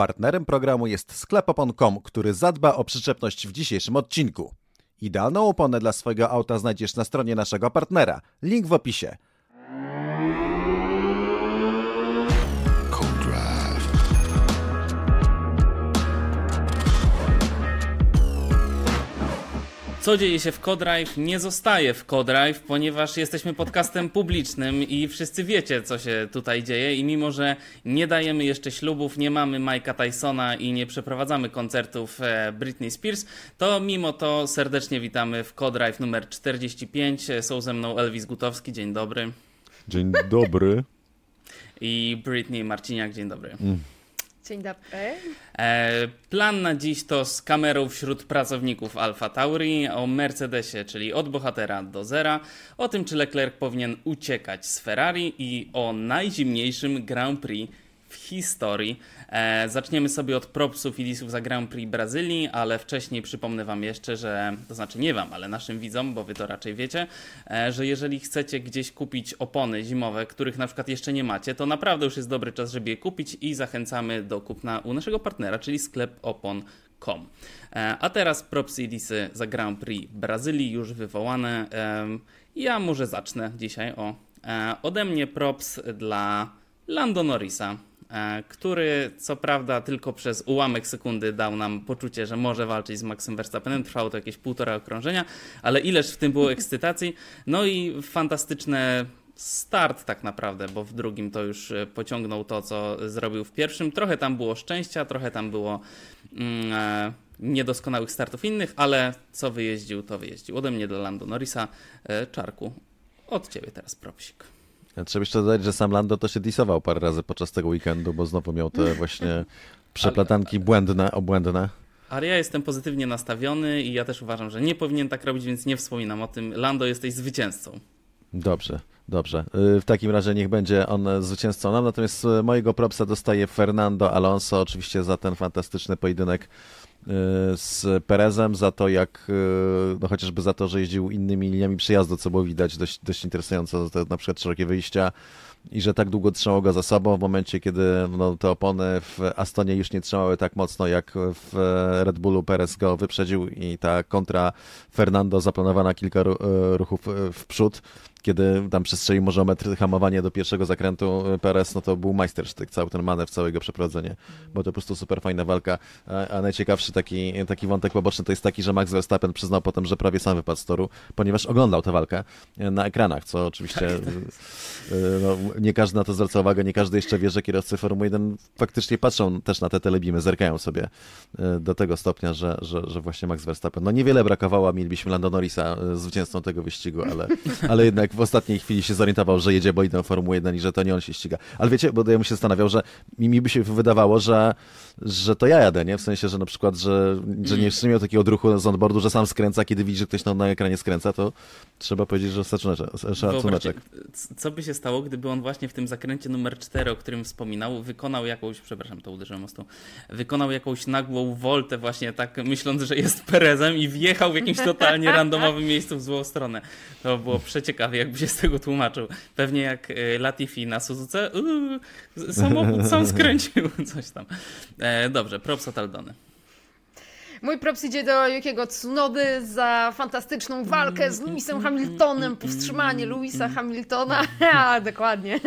Partnerem programu jest sklepopon.com, który zadba o przyczepność w dzisiejszym odcinku. Idealną oponę dla swojego auta znajdziesz na stronie naszego partnera. Link w opisie. Co dzieje się w Codrive? Nie zostaje w Codrive, ponieważ jesteśmy podcastem publicznym i wszyscy wiecie, co się tutaj dzieje. I mimo, że nie dajemy jeszcze ślubów, nie mamy Mike'a Tysona i nie przeprowadzamy koncertów e, Britney Spears, to mimo to serdecznie witamy w Codrive numer 45. Są ze mną Elvis Gutowski, dzień dobry. Dzień dobry. I Britney Marciniak, dzień dobry. Mm. Dzień dobry. E, plan na dziś to z kamerą wśród pracowników Alfa Tauri, o Mercedesie, czyli od bohatera do zera, o tym, czy Leclerc powinien uciekać z Ferrari i o najzimniejszym Grand Prix w historii. E, zaczniemy sobie od propsów i disów za Grand Prix Brazylii, ale wcześniej przypomnę Wam jeszcze, że to znaczy nie Wam, ale naszym widzom, bo Wy to raczej wiecie, e, że jeżeli chcecie gdzieś kupić opony zimowe, których na przykład jeszcze nie macie, to naprawdę już jest dobry czas, żeby je kupić i zachęcamy do kupna u naszego partnera, czyli sklep opon.com. E, a teraz propsy i disy za Grand Prix Brazylii już wywołane. Ja może zacznę dzisiaj o e, ode mnie props dla Lando Norrisa. E, który co prawda tylko przez ułamek sekundy dał nam poczucie, że może walczyć z Maxem Verstappenem. Trwało to jakieś półtora okrążenia, ale ileż w tym było ekscytacji. No i fantastyczne start tak naprawdę, bo w drugim to już e, pociągnął to, co zrobił w pierwszym. Trochę tam było szczęścia, trochę tam było mm, e, niedoskonałych startów innych, ale co wyjeździł, to wyjeździł. Ode mnie dla Lando Norrisa, Czarku, od ciebie teraz propsik. Trzeba jeszcze dodać, że sam Lando to się disował parę razy podczas tego weekendu, bo znowu miał te właśnie przeplatanki błędne, obłędne. Ale ja jestem pozytywnie nastawiony i ja też uważam, że nie powinien tak robić, więc nie wspominam o tym. Lando, jesteś zwycięzcą. Dobrze, dobrze. Y, w takim razie niech będzie on zwycięzcą. Natomiast y, mojego propsa dostaje Fernando Alonso, oczywiście za ten fantastyczny pojedynek z Perezem za to, jak y, no chociażby za to, że jeździł innymi liniami przejazdu, co było widać dość, dość interesująco, na przykład szerokie wyjścia i że tak długo trzymało go za sobą w momencie, kiedy no, te opony w Astonie już nie trzymały tak mocno jak w Red Bullu Perez go wyprzedził i ta kontra Fernando zaplanowana kilka y, ruchów w przód kiedy tam przestrzelił może o metr hamowanie do pierwszego zakrętu y, Perez, no to był majstersztyk, cały ten manewr, całe jego przeprowadzenie, bo to po prostu super fajna walka, a, a, najciekawszy taki, taki wątek poboczny to jest taki, że Max Verstappen przyznał potem, że prawie sam wypadł z toru, ponieważ oglądał tę walkę y, na ekranach, co oczywiście tak. Y, no, nie każdy na to zwraca uwagę, nie każdy jeszcze wie, że kierowcy Formuły 1 faktycznie patrzą też na te telebimy, zerkają sobie do tego stopnia, że, że, że właśnie Max Verstappen, no niewiele brakowało, mielibyśmy Lando Norrisa zwycięzcą tego wyścigu, ale, ale jednak w ostatniej chwili się zorientował, że jedzie bolidem Formuły 1 i że to nie on się ściga. Ale wiecie, bo ja bym się zastanawiał, że mi, mi by się wydawało, że, że to ja jadę, nie? W sensie, że na przykład, że, że nie, nie miał takiego odruchu z onboardu, że sam skręca, kiedy widzi, że ktoś na, na ekranie skręca, to trzeba powiedzieć, że szacuneczek. Co by się stało, gdyby on właśnie w tym zakręcie numer 4, o którym wspominał, wykonał jakąś, przepraszam, to uderzyłem mocno, wykonał jakąś nagłą woltę właśnie tak myśląc, że jest Perezem i wjechał w jakimś totalnie randomowym miejscu w złą stronę. To było przeciekawie, jakby się z tego tłumaczył. Pewnie jak e, Latifi na Suzuce, yy, samochód sam skręcił, coś tam. E, dobrze, props od Aldony. Mój props idzie do Jukiego Tsunody za fantastyczną walkę z Lewisem Hamiltonem, powstrzymanie Lewisa Hamiltona. Ja, dokładnie.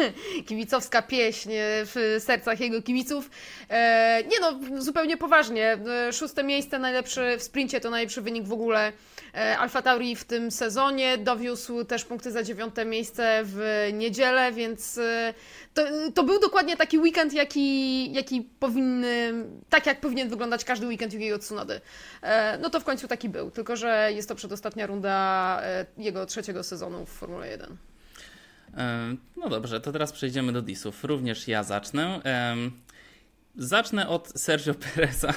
Kibicowska pieśń w sercach jego kibiców. E, nie no, zupełnie poważnie. E, szóste miejsce, najlepszy w sprincie, to najlepszy wynik w ogóle e, Alfa Tauri w tym sezonie. Dowiózł też punkty za dziewiąte miejsce w niedzielę, więc to, to był dokładnie taki weekend, jaki, jaki powinny, tak jak powinien wyglądać każdy weekend Yukiego Tsunody. E, no to w końcu taki był, tylko że jest to przedostatnia runda e, jego trzeciego sezonu w Formule 1. E, no dobrze, to teraz przejdziemy do disów. Również ja zacznę. Zacznę od Sergio Pereza,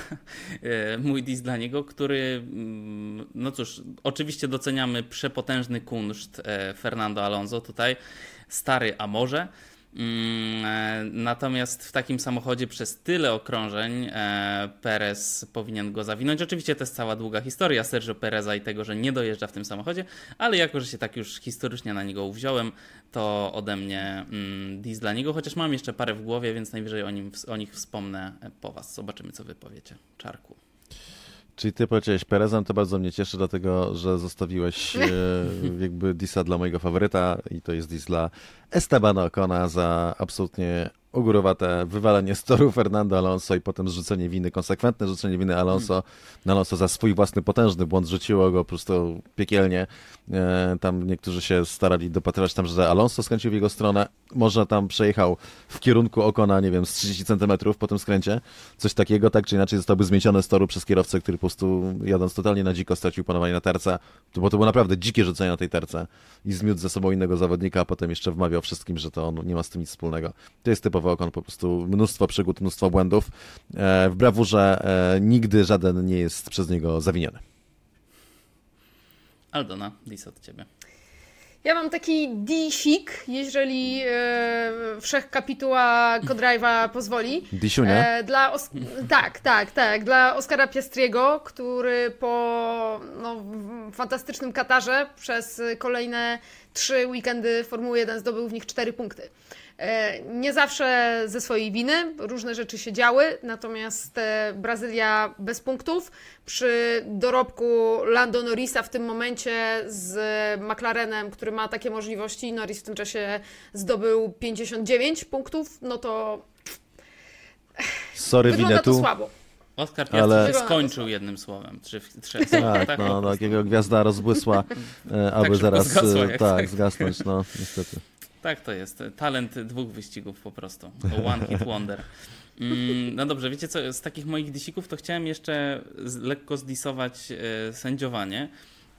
mój dis dla niego, który, mm, no cóż, oczywiście doceniamy przepotężny kunszt Fernando Alonso tutaj, stary a może, natomiast w takim samochodzie przez tyle okrążeń e, Perez powinien go zawinąć. Oczywiście to jest cała długa historia Sergio Pereza i tego, że nie dojeżdża w tym samochodzie, ale jako, że się tak już historycznie na niego uwziąłem, to ode mnie mm, dis dla niego, chociaż mam jeszcze parę w głowie, więc najwyżej o, nim, o nich wspomnę po was. Zobaczymy, co wy powiecie. Czarku. Czyli ty powiedziałeś Perezem, to bardzo mnie cieszy, dlatego że zostawiłeś e, jakby disa dla mojego faworyta i to jest dis dla Estebana Ocona za absolutnie ugórowate wywalenie z toru Fernando Alonso i potem zrzucenie winy, konsekwentne rzucenie winy Alonso Alonso za swój własny potężny błąd, rzuciło go po prostu piekielnie. E, tam niektórzy się starali dopatrywać tam, że Alonso skręcił w jego stronę, może tam przejechał w kierunku Okona, nie wiem, z 30 centymetrów po tym skręcie, coś takiego, tak czy inaczej zostałby zmieciony z toru przez kierowcę, który po prostu jadąc totalnie na dziko stracił panowanie na terce, bo to było naprawdę dzikie rzucenie na tej terce i zmiótł ze sobą innego zawodnika, a potem jeszcze wmawiał wszystkim, że to on nie ma z tym nic wspólnego. To jest typowo Okon, po prostu mnóstwo przygód, mnóstwo błędów. E, w brawurze e, nigdy żaden nie jest przez niego zawiniony. Aldona, dis od ciebie. Ja mam taki D-sik, jeżeli e, wszech kapituła Kodrive'a pozwoli. Disiunia? E, dla Os- tak, tak, tak. Dla Oskara Piastriego, który po no, fantastycznym Katarze przez kolejne trzy weekendy Formuły 1 zdobył w nich cztery punkty. E, Nie zawsze ze swojej winy, różne rzeczy się działy, natomiast e, Brazylia bez punktów. Przy dorobku Lando Norrisa w tym momencie z McLarenem, który ma takie możliwości, Norris w tym czasie zdobył 59 punktów, no to Sorry, wygląda to Winetu. słabo. Oskar Ale- Piastri Wygląda skończył to jednym słowem. Trzy, trzech słowach, Tak, no, no, takiego gwiazda rozbłysła, e, aby szybko zaraz zgasła, tak, tak. zgasnąć, no niestety. Tak to jest. Talent dwóch wyścigów po prostu. One hit wonder. Mm, No dobrze, wiecie co, z takich moich disików to chciałem jeszcze lekko zdisować e, sędziowanie,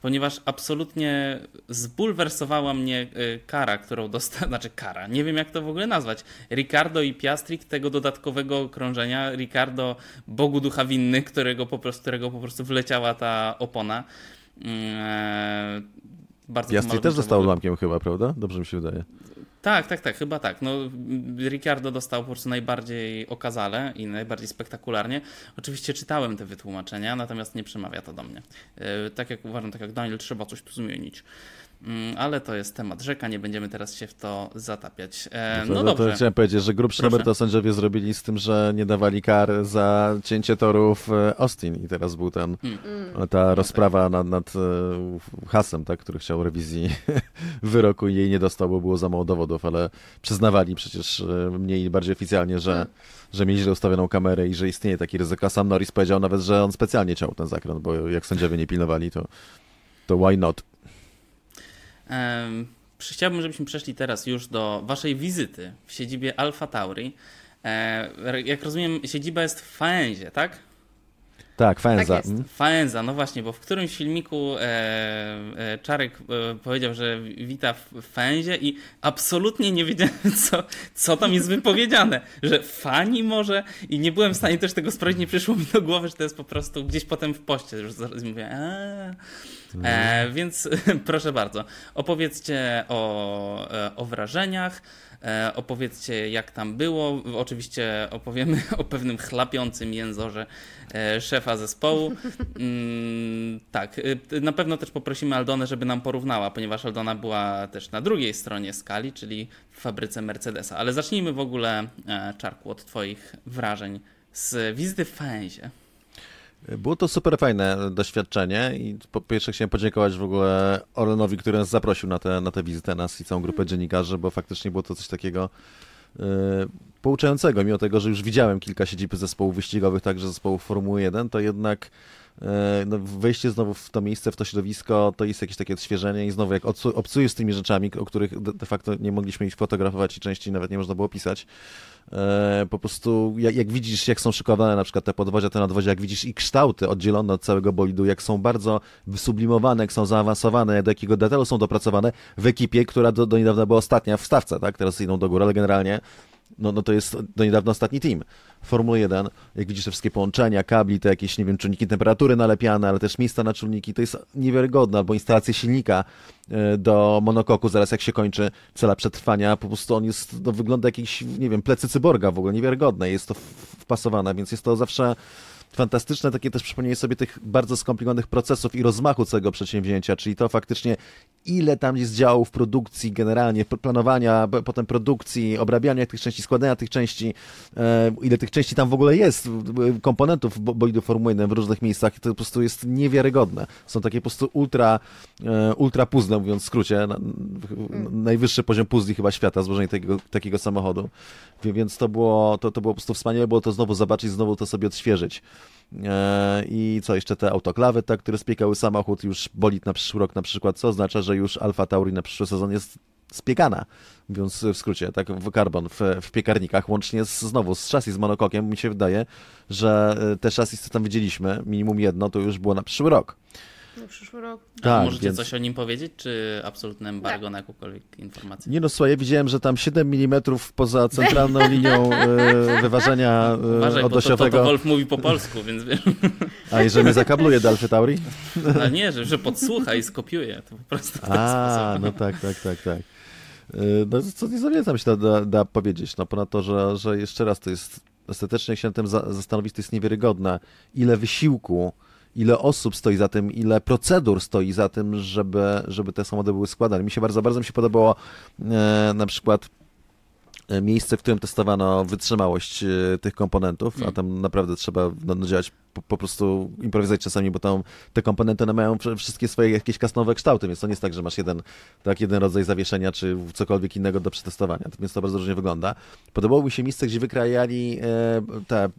ponieważ absolutnie zbulwersowała mnie e, kara, którą dostałem, znaczy kara, nie wiem jak to w ogóle nazwać. Ricardo i Piastrik tego dodatkowego okrążenia, Ricardo Bogu ducha winny, którego po prostu, którego po prostu wleciała ta opona. Mm, e, Bardzo Piastri malowniczo też został ogóle. chyba, prawda? Dobrze mi się wydaje. Tak, tak, tak, chyba tak. No, Ricardo dostał po prostu najbardziej okazale i najbardziej spektakularnie. Oczywiście czytałem te wytłumaczenia, natomiast nie przemawia to do mnie. Yy, tak jak uważam, tak jak Daniel, trzeba coś tu zmienić. Mm, Ale to jest temat rzeka, nie będziemy teraz się w to zatapiać. E, To, no to, to dobrze. chciałem powiedzieć, że grubszy Proszę. numer to sędziowie zrobili z tym, że nie dawali kar za cięcie torów e, Austin i teraz był ten, Hmm. ta rozprawa nad, nad e, Hasem, tak, który chciał rewizji wyroku i jej nie dostał, bo było za mało dowodów, ale przyznawali przecież e, mniej i bardziej oficjalnie, że, że mieli źle ustawioną kamerę i że istnieje taki ryzyko. A Sam Norris powiedział nawet, że on specjalnie ciął ten zakręt, bo jak sędziowie nie pilnowali, to, to why not? Chciałbym, żebyśmy przeszli teraz już do waszej wizyty w siedzibie Alfa Tauri. E, Jak rozumiem, siedziba jest w Faenzie, tak? Tak, Fenza. Tak jest. mm. Faenza, no właśnie, bo w którymś filmiku e, e, Czarek e, powiedział, że wita w Faenzie i absolutnie nie wiedziałem, co, co tam jest wypowiedziane. Że fani może i nie byłem w stanie też tego sprawdzić, nie przyszło mi do głowy, że to jest po prostu gdzieś potem w poście. Już zaraz mówię. E, więc proszę bardzo, opowiedzcie o, e, o wrażeniach, e, opowiedzcie jak tam było. Oczywiście opowiemy o pewnym chlapiącym jęzorze e, szefa zespołu. Mm, tak, y, na pewno też poprosimy Aldonę, żeby nam porównała, ponieważ Aldona była też na drugiej stronie skali, czyli w fabryce Mercedesa. Ale zacznijmy w ogóle, e, Czarku, od Twoich wrażeń z wizyty w Faenzie. Było to super fajne doświadczenie i po pierwsze chciałem podziękować w ogóle Orlenowi, który nas zaprosił na tę na tę wizytę, nas i całą grupę dziennikarzy, bo faktycznie było to coś takiego e, pouczającego, mimo tego, że już widziałem kilka siedzib zespołów wyścigowych, także zespołów Formuły 1, to jednak e, no, wejście znowu w to miejsce, w to środowisko, to jest jakieś takie odświeżenie i znowu jak obcu- obcujesz z tymi rzeczami, o których de, facto nie mogliśmy ich fotografować i częściej nawet nie można było pisać, po prostu jak, jak widzisz, jak są szykowane na przykład te podwozia, te nadwozia, jak widzisz ich kształty oddzielone od całego bolidu, jak są bardzo wysublimowane, jak są zaawansowane, do jakiego detailu są dopracowane w ekipie, która do, do niedawna była ostatnia w stawce, tak? Teraz idą do góry, ale generalnie no, no to jest do niedawna ostatni team. Formuły 1, jak widzisz te wszystkie połączenia, kabli, te jakieś, nie wiem, czujniki temperatury nalepiane, ale też miejsca na czujniki, to jest niewiarygodne, albo instalacje silnika e, do monokoku, zaraz jak się kończy cela przetrwania, po prostu on jest, no, wygląda jakiś, nie wiem, plecy cyborga w ogóle, niewiarygodne, jest to wpasowane, więc jest to zawsze fantastyczne. Takie też przypomnienie sobie tych bardzo skomplikowanych procesów i rozmachu całego przedsięwzięcia, czyli to faktycznie ile tam jest działów produkcji generalnie, planowania, potem produkcji, obrabiania tych części, składania tych części, e, ile tych części tam w ogóle jest, komponentów bolidu Formuły w różnych miejscach, to po prostu jest niewiarygodne. Są takie po prostu ultra, e, ultra puzzle, mówiąc w skrócie, najwyższy poziom puzli chyba świata, złożenie takiego, takiego samochodu. Więc to było, to, to było po prostu wspaniałe, było to znowu zobaczyć, znowu to sobie odświeżyć. E, I co jeszcze te autoklawy, tak, które spiekały samochód, już bolid na przyszły rok na przykład, co oznacza, że już Alfa Tauri na przyszły sezon jest spiekana, mówiąc w skrócie, tak, w karbon, w, w piekarnikach, łącznie z, znowu z chassis z monokokiem, mi się wydaje, że e, te chassis, co tam widzieliśmy, minimum jedno, to już było na przyszły rok na przyszły rok. Tak, możecie więc... coś o nim powiedzieć, czy absolutne embargo tak. na jakąkolwiek informację? Nie no, słuchaj, ja widziałem, że tam 7 mm poza centralną linią e, wyważenia e, Uważaj, odosiowego. Bo to, to, to Wolf mówi po polsku, więc wiesz. A i że mnie zakabluje do Alfy Tauri? A nie, że, że podsłucha i skopiuje. To po prostu A, no tak, tak, tak, tak. E, no co nie zamierzam się da, da, powiedzieć, no ponad to, że, że jeszcze raz to jest ostatecznie jak się tym zastanowić, to jest niewiarygodne, ile wysiłku ile osób stoi za tym, ile procedur stoi za tym, żeby, żeby te samochody były składane. Mi się bardzo, bardzo mi się podobało e, na przykład e, miejsce, w którym testowano wytrzymałość e, tych komponentów, a mm. tam naprawdę trzeba no, no, działać po, po, prostu, improwizować czasami, bo tam te komponenty one mają wszystkie swoje jakieś kasnowe kształty, więc to nie jest tak, że masz jeden, tak, jeden rodzaj zawieszenia, czy cokolwiek innego do przetestowania, więc to bardzo różnie wygląda. Podobało mi się miejsce, gdzie wykrajali e, te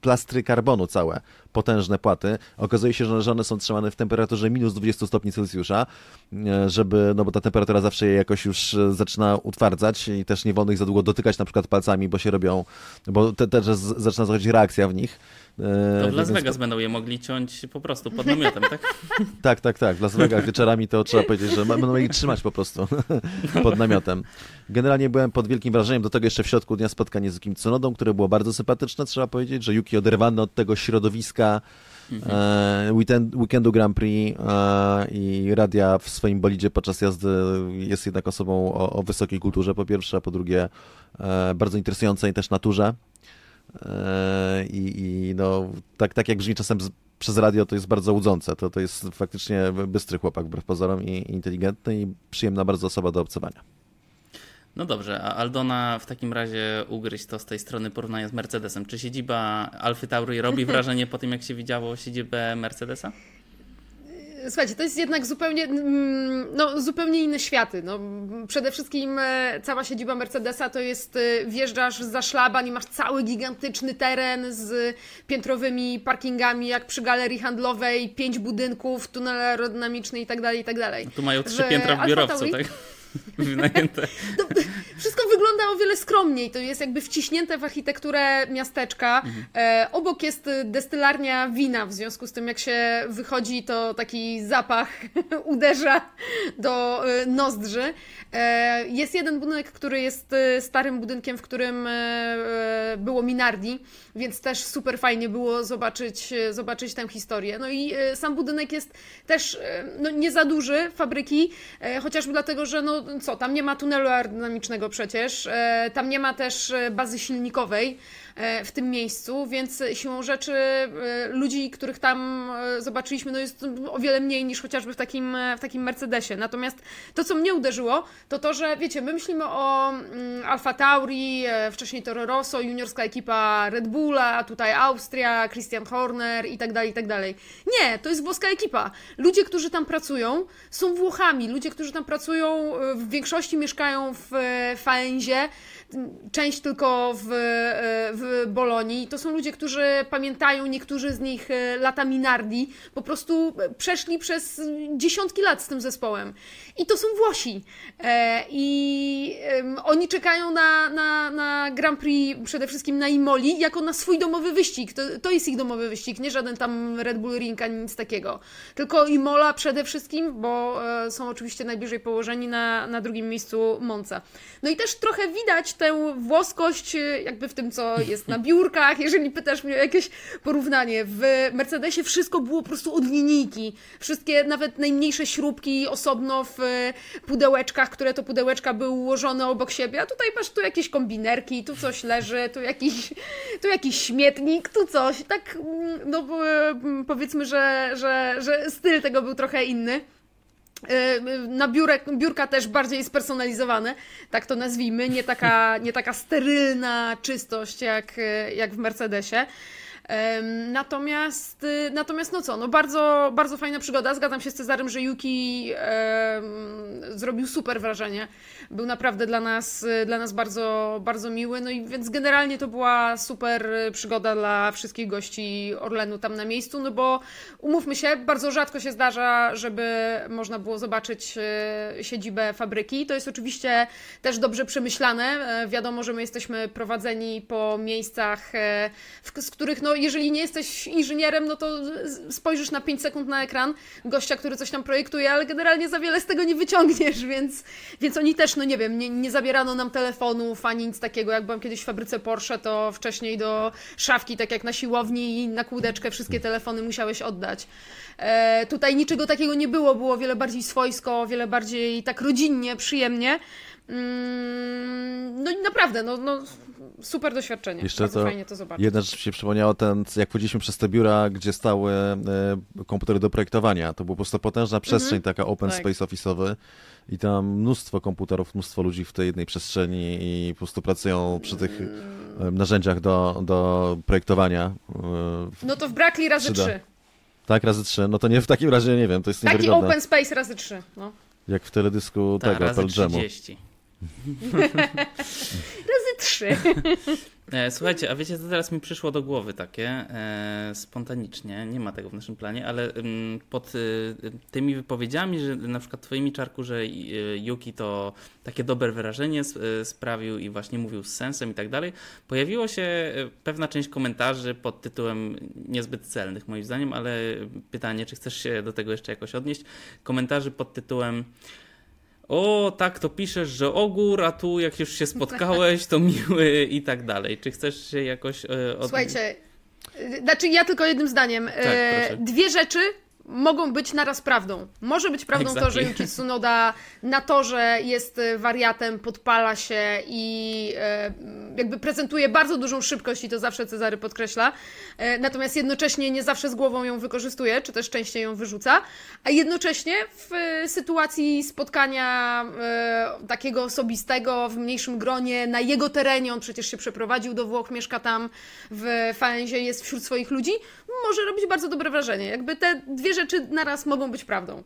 plastry karbonu całe, potężne płaty. Okazuje się, że one są trzymane w temperaturze minus 20 stopni Celsjusza, e, żeby, no bo ta temperatura zawsze je jakoś już e, zaczyna utwardzać i też nie wolno ich za długo dotykać na przykład palcami, bo się robią, bo te, też zaczyna zachodzić reakcja w nich. E, to w Las Vegas będą je mogli ciąć po prostu pod namiotem, tak? tak, tak, tak. W Las Vegas wieczorami to trzeba powiedzieć, że będą je trzymać po prostu pod namiotem. Generalnie byłem pod wielkim wrażeniem, do tego jeszcze w środku dnia spotkanie z Yukim Tsunodą, które było bardzo sympatyczne, trzeba powiedzieć, że Yuki oderwany od tego środowiska mhm. e, weekend, weekendu Grand Prix e, i radia w swoim bolidzie podczas jazdy jest jednak osobą o, o wysokiej kulturze po pierwsze, a po drugie e, bardzo interesującej też naturze. I, i no, tak, tak jak brzmi czasem z, przez radio, to jest bardzo łudzące. To, to jest faktycznie bystry chłopak, wbrew pozorom, i inteligentny, i przyjemna bardzo osoba do obcowania. No dobrze, a Aldona w takim razie ugryźć to z tej strony porównania z Mercedesem. Czy siedziba Alfy Tauri robi wrażenie po tym, jak się widziało siedzibę Mercedesa? Słuchajcie, to jest jednak zupełnie, mm, no, zupełnie inne światy. No, przede wszystkim e, cała siedziba Mercedesa to jest, e, wjeżdżasz za szlaban i masz cały gigantyczny teren z piętrowymi parkingami, jak przy galerii handlowej, pięć budynków, tunel aerodynamiczny i tak dalej, i tak dalej. Tu mają trzy piętra w biurowcu, tak? wynajęte. No, wszystko wygląda o wiele skromniej. To jest jakby wciśnięte w architekturę miasteczka. Mhm. E, obok jest destylarnia wina, w związku z tym jak się wychodzi, to taki zapach uderza do e, nozdrzy. E, jest jeden budynek, który jest e, starym budynkiem, w którym e, było Minardi, więc też super fajnie było zobaczyć, zobaczyć tę historię. No i sam budynek jest też no, nie za duży, fabryki, chociażby dlatego, że no co, tam nie ma tunelu aerodynamicznego przecież, tam nie ma też bazy silnikowej, E, w tym miejscu, więc siłą rzeczy e, ludzi, których tam e, zobaczyliśmy, no jest o wiele mniej niż chociażby w takim, w takim Mercedesie. Natomiast to, co mnie uderzyło, to to, że wiecie, my myślimy o mm, Alfa Tauri, wcześniej Toro Rosso, juniorska ekipa Red Bulla, tutaj Austria, Christian Horner i tak dalej, i tak dalej. Nie, to jest włoska ekipa. Ludzie, którzy tam pracują, są Włochami. Ludzie, którzy tam pracują, w większości mieszkają w Faenzie, część tylko w, w Bolonii. To są ludzie, którzy pamiętają, niektórzy z nich e, lata Minardi, po prostu przeszli przez dziesiątki lat z tym zespołem. I to są Włosi. E, I oni czekają na, na, na Grand Prix, przede wszystkim na Imoli, jako na swój domowy wyścig. To, to jest ich domowy wyścig, nie żaden tam Red Bull Ring ani nic takiego. Tylko Imola przede wszystkim, bo e, są oczywiście najbliżej położeni na, na drugim miejscu Monza. No i też trochę widać tę włoskość y, jakby w tym, co jest na biurkach, jeżeli pytasz mnie o jakieś porównanie. W Mercedesie wszystko było po prostu od linijki. Wszystkie, nawet najmniejsze śrubki osobno w pudełeczkach, które to pudełeczka były ułożone obok siebie, a tutaj masz tu jakieś kombinerki, tu coś leży, tu jakiś, tu jakiś śmietnik, tu coś. Tak, mm, no powiedzmy, że, że, że styl tego był trochę inny. E, na biurek, biurka też bardziej spersonalizowane, tak to nazwijmy, nie taka, nie taka sterylna czystość jak, jak w Mercedesie. Natomiast, y, natomiast no co, no bardzo, bardzo fajna przygoda. Zgadzam się z Cezarem, że Yuki zrobił super wrażenie. Był naprawdę dla nas, dla nas bardzo, bardzo miły. No i więc generalnie to była super przygoda dla wszystkich gości Orlenu tam na miejscu, no bo umówmy się, bardzo rzadko się zdarza, żeby można było zobaczyć siedzibę fabryki. To jest oczywiście też dobrze przemyślane. E, wiadomo, że my jesteśmy prowadzeni po miejscach, e, z których no jeżeli nie jesteś inżynierem, no to spojrzysz na 5 sekund na ekran gościa, który coś tam projektuje, ale generalnie za wiele z tego nie wyciągniesz, więc, więc oni też, no nie wiem, nie, nie zabierano nam telefonów ani nic takiego. Jak byłam kiedyś w fabryce Porsche, to wcześniej do szafki, tak jak na siłowni i na kłódeczkę wszystkie telefony musiałeś oddać. E, tutaj niczego takiego nie było, było wiele bardziej swojsko, wiele bardziej tak rodzinnie, przyjemnie. Mm, no i naprawdę, no, no super doświadczenie. Jeszcze Bardzo to, fajnie to zobaczyć. Jedna rzecz się przypomniała, ten, jak chodziliśmy przez te biura, gdzie stały e, komputery do projektowania. To była po prostu potężna przestrzeń, mhm. taka open tak. space office'owy i tam mnóstwo komputerów, mnóstwo ludzi w tej jednej przestrzeni i po prostu pracują przy tych e, narzędziach do, do projektowania. E, no to w Brakli razy 3. Tak, razy 3. No to nie w takim razie, nie wiem, to jest Taki open space razy 3. No. Jak w teledysku Ta, tego, Pearl 30. Razy trzy. E, słuchajcie, a wiecie, co teraz mi przyszło do głowy takie e, spontanicznie, nie ma tego w naszym planie, ale m, pod e, tymi wypowiedziami, że na przykład twoimi czarku, że e, Yuki to takie dobre wyrażenie e, sprawił i właśnie mówił z sensem i tak dalej, pojawiło się pewna część komentarzy pod tytułem niezbyt celnych moim zdaniem, ale pytanie, czy chcesz się do tego jeszcze jakoś odnieść? Komentarzy pod tytułem o, tak, to piszesz, że ogór, a tu jak już się spotkałeś, to miły i tak dalej. Czy chcesz się jakoś e, od... Słuchajcie, znaczy ja tylko jednym zdaniem. Tak, e, dwie rzeczy mogą być naraz prawdą. Może być prawdą exactly. to, że Yuki Tsunoda na torze jest e, wariatem, podpala się i e, jakby prezentuje bardzo dużą szybkość i to zawsze Cezary podkreśla, e, natomiast jednocześnie nie zawsze z głową ją wykorzystuje, czy też częściej ją wyrzuca, a jednocześnie w sytuacji spotkania takiego osobistego w mniejszym gronie, na jego terenie, on przecież się przeprowadził do Włoch, mieszka tam w Faenzie, jest wśród swoich ludzi, może robić bardzo dobre wrażenie. Jakby te dwie rzeczy naraz mogą być prawdą.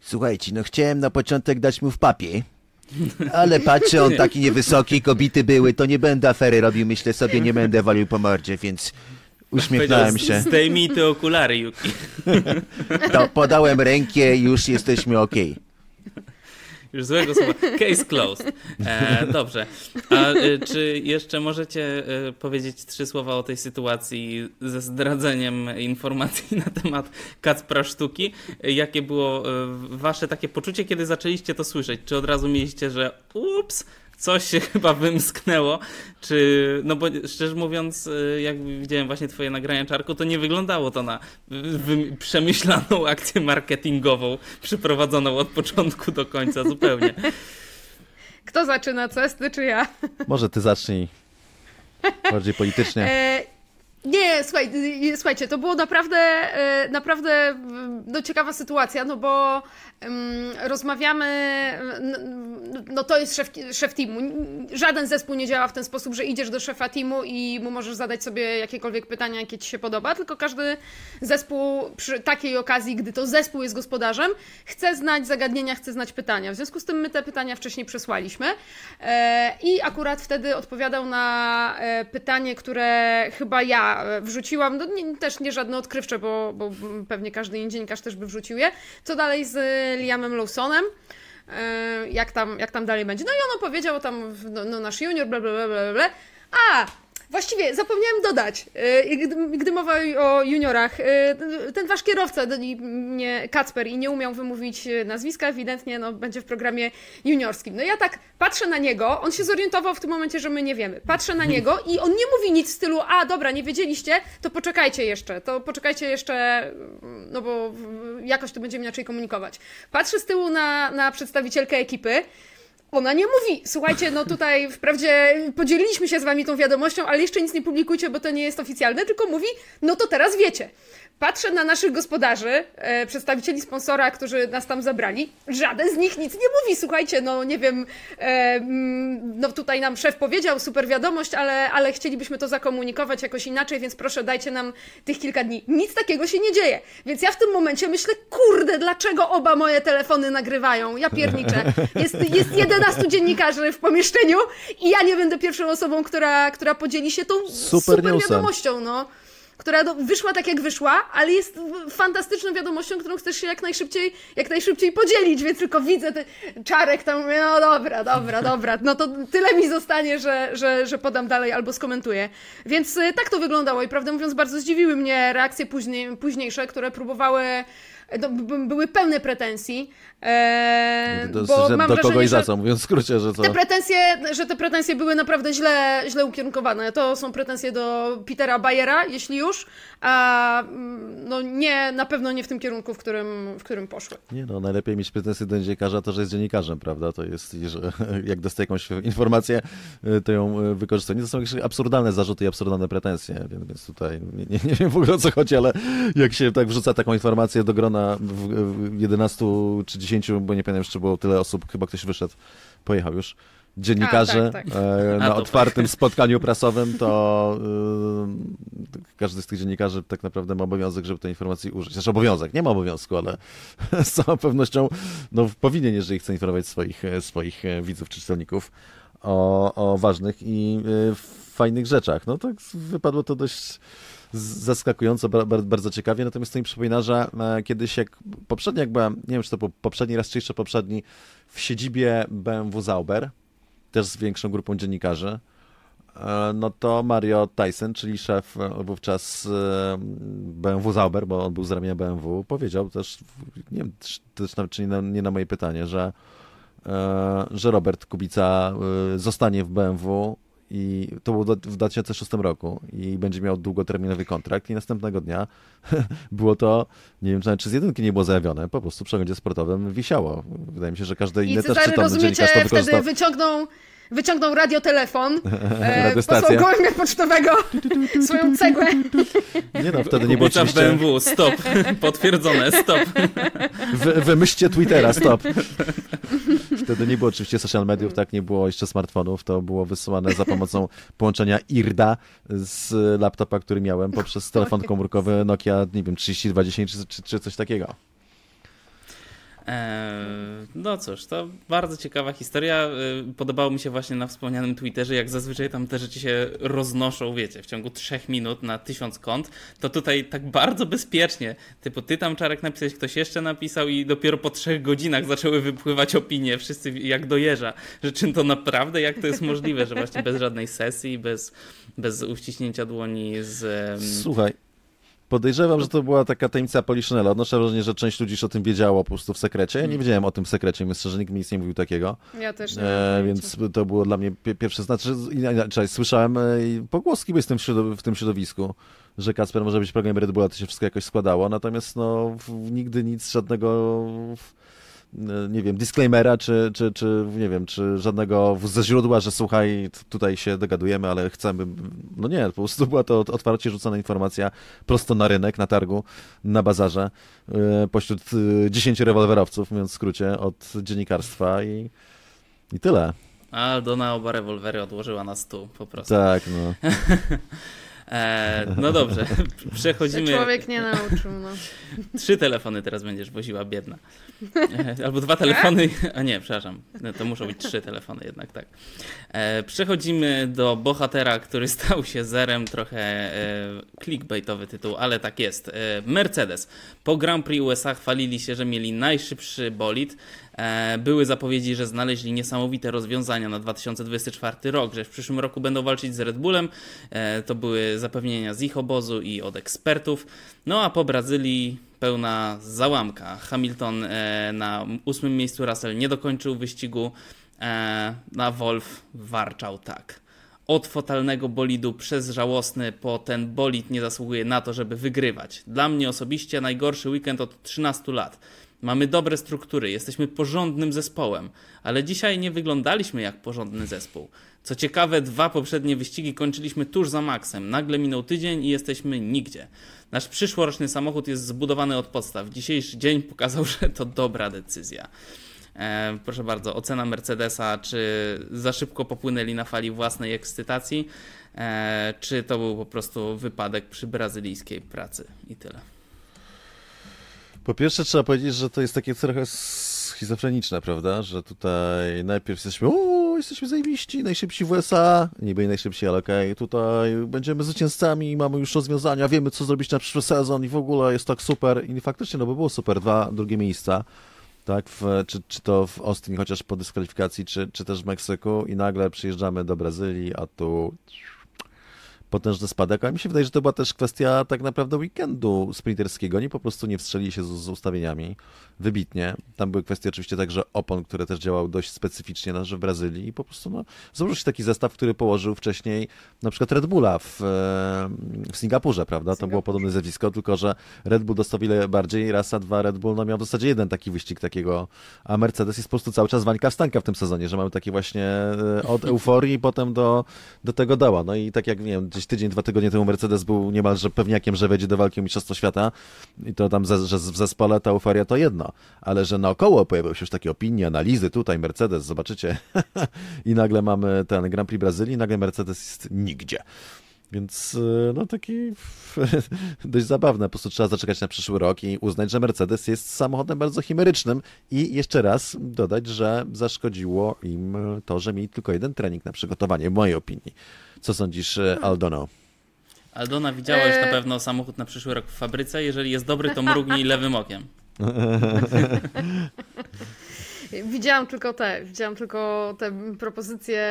Słuchajcie, no chciałem na początek dać mu w papie. Ale patrzę, on taki niewysoki, kobiety były, to nie będę afery robił, myślę sobie, nie będę walił po mordzie, więc uśmiechnąłem się. Zdejmij te okulary, Yuki. To podałem rękę i już jesteśmy okej. Okay. Już złego słowa. Case closed. E, dobrze. A e, czy jeszcze możecie e, powiedzieć trzy słowa o tej sytuacji ze zdradzeniem informacji na temat Kacpra Sztuki? Jakie było e, wasze takie poczucie, kiedy zaczęliście to słyszeć? Czy od razu mieliście, że ups, coś się chyba wymsknęło, czy, no bo szczerze mówiąc, y, jak widziałem właśnie twoje nagrania czarku, to nie wyglądało to na przemyślaną akcję marketingową, przeprowadzoną od początku do końca zupełnie. Kto zaczyna, cesty czy ja? Może ty zacznij. Bardziej politycznie. E, nie, słuchaj, y, y, słuchajcie, to było naprawdę, e, naprawdę no, ciekawa sytuacja, no bo rozmawiamy, no to jest szef, szef teamu. Żaden zespół nie działa w ten sposób, że idziesz do szefa teamu i mu możesz zadać sobie jakiekolwiek pytania, jakie ci się podoba, tylko każdy zespół przy takiej okazji, gdy to zespół jest gospodarzem, chce znać zagadnienia, chce znać pytania. W związku z tym my te pytania wcześniej przesłaliśmy e, i akurat wtedy odpowiadał na e, pytanie, które chyba ja wrzuciłam, no nie, też nie żadne odkrywcze, bo, bo pewnie każdy inny dziennikarz też by wrzucił je. Co dalej z Liamem Lawsonem? E, jak tam, jak tam dalej będzie? No i on opowiedział tam, no, no nasz junior, bla, bla, bla, bla, bla. A, Właściwie zapomniałem dodać, y, gdy, gdy mowa o juniorach, y, ten wasz kierowca, Kacper, i nie umiał wymówić y, nazwiska, ewidentnie no, będzie w programie juniorskim. No ja tak patrzę na niego, on się zorientował w tym momencie, że my nie wiemy. Patrzę na niego i on nie mówi nic w stylu, a dobra, nie wiedzieliście, to poczekajcie jeszcze, to poczekajcie jeszcze, no bo jakoś to będziemy inaczej komunikować. Patrzę z tyłu na, na przedstawicielkę ekipy, ona nie mówi, słuchajcie, no tutaj wprawdzie podzieliliśmy się z wami tą wiadomością, ale jeszcze nic nie publikujcie, bo to nie jest oficjalne, tylko mówi, no to teraz wiecie. Patrzę na naszych gospodarzy, e, przedstawicieli sponsora, którzy nas tam zabrali. Żaden z nich nic nie mówi. Słuchajcie, no nie wiem, e, mm, no tutaj nam szef powiedział, super wiadomość, ale, ale chcielibyśmy to zakomunikować jakoś inaczej, więc proszę dajcie nam tych kilka dni. Nic takiego się nie dzieje. Więc ja w tym momencie myślę, kurde, dlaczego oba moje telefony nagrywają? Ja pierniczę. Jest, jest 11 dziennikarzy w pomieszczeniu i ja nie będę pierwszą osobą, która, która podzieli się tą super, super wiadomością, no która do, wyszła tak jak wyszła, ale jest fantastyczną wiadomością, którą chcesz się jak najszybciej, jak najszybciej podzielić, więc tylko widzę ten czarek tam, mówię, no dobra, dobra, dobra, no to tyle mi zostanie, że, że, że podam dalej albo skomentuję. Więc y, tak to wyglądało i prawdę mówiąc bardzo zdziwiły mnie reakcje później, późniejsze, które próbowały no, były pełne pretensji. E, do, bo mam do wrażenie, kogo i za co, mówiąc w skrócie, że to... Te pretensje, że te pretensje były naprawdę źle, źle ukierunkowane. To są pretensje do Petera Bayera, jeśli już, a mm, no nie, na pewno nie w tym kierunku, w którym, w którym poszły. Nie no, najlepiej mieć pretensje do dziennikarza to, że jest dziennikarzem, prawda? To jest, że jak dostaje jakąś informację, y, to ją y, wykorzystuje. Nie to są jakieś absurdalne zarzuty i absurdalne pretensje, więc tutaj nie, nie, nie wiem w ogóle o co chodzi, ale jak się tak wrzuca taką informację do grona w, w 11 czy 10, bo nie pamiętam jeszcze było tyle osób, chyba ktoś wyszedł, pojechał już dziennikarzy A, tak, tak. E, na otwartym spotkaniu prasowym, to y, każdy z tych dziennikarzy tak naprawdę ma obowiązek, żeby tej informacji użyć. Znaczy obowiązek, nie ma obowiązku, ale z całą pewnością no, powinien, jeżeli chce informować swoich, swoich widzów czy czytelników o, o ważnych i y, fajnych rzeczach. No tak wypadło to dość zaskakująco, bardzo ciekawie, natomiast to mi przypomina, że e, kiedyś jak poprzedni, jak byłem, nie wiem czy to był poprzedni raz, czy jeszcze poprzedni, w siedzibie BMW Zauber, też z większą grupą dziennikarzy, e, no to Mario Tyson, czyli szef e, wówczas BMW Zauber, bo on był z ramienia BMW, powiedział też, nie wiem, też czy nie na, nie na moje pytanie, że, że Robert Kubica zostanie w BMW i to było w 2006 roku i będzie miał długoterminowy kontrakt i następnego dnia było to, nie wiem czy z jedynki nie było zajawione, po prostu w przeglądzie sportowym wisiało. Wydaje mi się, że każdy inny też czytany dziennikarz to wykorzystał. wtedy wyciągnął wyciągnął radiotelefon, e, posłał gołębia pocztowego, swoją cegłę. Nie no, wtedy nie było oczywiście... BMW, stop, potwierdzone, stop. Wy, wymyślcie Twittera, stop. Wtedy nie było oczywiście social mediów, tak, nie było jeszcze smartfonów, to było wysyłane za pomocą połączenia IRDA z laptopa, który miałem poprzez telefon komórkowy Nokia, nie wiem, 3210 czy, czy, czy coś takiego. No cóż, to bardzo ciekawa historia. Podobało mi się właśnie na wspomnianym Twitterze, jak zazwyczaj tam te rzeczy się roznoszą, wiecie, w ciągu trzech minut na tysiąc kont, to tutaj tak bardzo bezpiecznie, typu ty tam Czarek napisałeś, ktoś jeszcze napisał i dopiero po trzech godzinach zaczęły wypływać opinie, wszyscy jak dojeżdża, że czym to naprawdę, jak to jest możliwe, że właśnie bez żadnej sesji, bez, bez uściśnięcia dłoni z... Słuchaj, Podejrzewam, że to była taka tajemnica Poliszynela. Odnoszę wrażenie, że część ludzi już o tym wiedziało po prostu w sekrecie. Ja nie mm. wiedziałem o tym w sekrecie, myślę, że nikt mi nic nie mówił takiego. Ja też nie. E, więc to było dla mnie pierwsze, znaczy, inaczej, słyszałem e, pogłoski w tym, w tym środowisku, że Kasper może być programem Red Bulla, to się wszystko jakoś składało, natomiast no, nigdy nic, żadnego nie wiem, disclaimera, czy, czy, czy nie wiem, czy żadnego ze źródła, że słuchaj, tutaj się dogadujemy, ale chcemy. No nie, po prostu była to otwarcie rzucona informacja prosto na rynek, na targu, na bazarze, e, pośród 10 e, rewolwerowców, mówiąc w skrócie, od dziennikarstwa i, i tyle. A Aldona oba rewolwery odłożyła na stół po prostu. Tak, no. E, no dobrze, przechodzimy. Człowiek nie nauczył, no. Trzy telefony teraz będziesz woziła, biedna. E, albo dwa telefony, a nie, przepraszam, no, to muszą być trzy telefony jednak, tak. E, przechodzimy do bohatera, który stał się zerem, trochę e, clickbaitowy tytuł, ale tak jest. E, Mercedes. Po Grand Prix USA chwalili się, że mieli najszybszy bolid, były zapowiedzi, że znaleźli niesamowite rozwiązania na 2024 rok, że w przyszłym roku będą walczyć z Red Bullem. E, to były zapewnienia z ich obozu i od ekspertów. No a po Brazylii pełna załamka. Hamilton e, na ósmym miejscu, Russell nie dokończył wyścigu, na Wolf warczał tak od fotalnego bolidu przez żałosny po ten bolid nie zasługuje na to, żeby wygrywać. Dla mnie osobiście najgorszy weekend od 13 lat. Mamy dobre struktury, jesteśmy porządnym zespołem, ale dzisiaj nie wyglądaliśmy jak porządny zespół. Co ciekawe, dwa poprzednie wyścigi kończyliśmy tuż za maksem. Nagle minął tydzień i jesteśmy nigdzie. Nasz przyszłoroczny samochód jest zbudowany od podstaw. Dzisiejszy dzień pokazał, że to dobra decyzja. E, proszę bardzo, ocena Mercedesa, czy za szybko popłynęli na fali własnej ekscytacji, e, czy to był po prostu wypadek przy brazylijskiej pracy i tyle. Po pierwsze trzeba powiedzieć, że to jest takie trochę schizofreniczne, prawda? Że tutaj najpierw jesteśmy, o, jesteśmy zajebiści, najszybsi w USA, niby najszybsi, ale okej, okay. tutaj będziemy zwycięzcami, mamy już rozwiązania, wiemy co zrobić na przyszły sezon i w ogóle jest tak super i faktycznie, no by było super, dwa drugie miejsca, tak, w, czy, czy to w Austin chociaż po dyskwalifikacji, czy, czy też w Meksyku i nagle przyjeżdżamy do Brazylii, a tu potężny spadek, a mi się wydaje, że to była też kwestia tak naprawdę weekendu sprinterskiego. Oni po prostu nie wstrzeli się z, z ustawieniami wybitnie. Tam były kwestie oczywiście także opon, które też działały dość specyficznie na w Brazylii i po prostu no, złożył się taki zestaw, który położył wcześniej na przykład Red Bulla w, w Singapurze, prawda? To było podobne zjawisko, tylko że Red Bull dostał wiele bardziej, raz, a dwa Red Bull no, miał w zasadzie jeden taki wyścig takiego, a Mercedes jest po prostu cały czas wańka wstanka w tym sezonie, że mamy takie właśnie e, od euforii potem do, do tego dała. No i tak jak, nie wiem, gdzieś tydzień, dwa tygodnie temu Mercedes był niemalże pewniakiem, że wejdzie do walki o Mistrzostwo Świata. I to tam, że w zespole ta euforia to jedno, ale że naokoło pojawiły się już takie opinie, analizy, tutaj Mercedes, zobaczycie, i nagle mamy ten Grand Prix Brazylii, nagle Mercedes jest nigdzie. Więc e, no taki dość zabawne. Po prostu trzeba zaczekać na przyszły rok i uznać, że Mercedes jest samochodem bardzo chimerycznym i jeszcze raz dodać, że zaszkodziło im to, że mieli tylko jeden trening na przygotowanie, w mojej opinii. Co sądzisz, Aldono? Aldona, widziała już na e, pewno samochód na przyszły rok w fabryce. Jeżeli jest dobry, to mrugnij lewym okiem. Widziałam tylko te, widziałam tylko te propozycje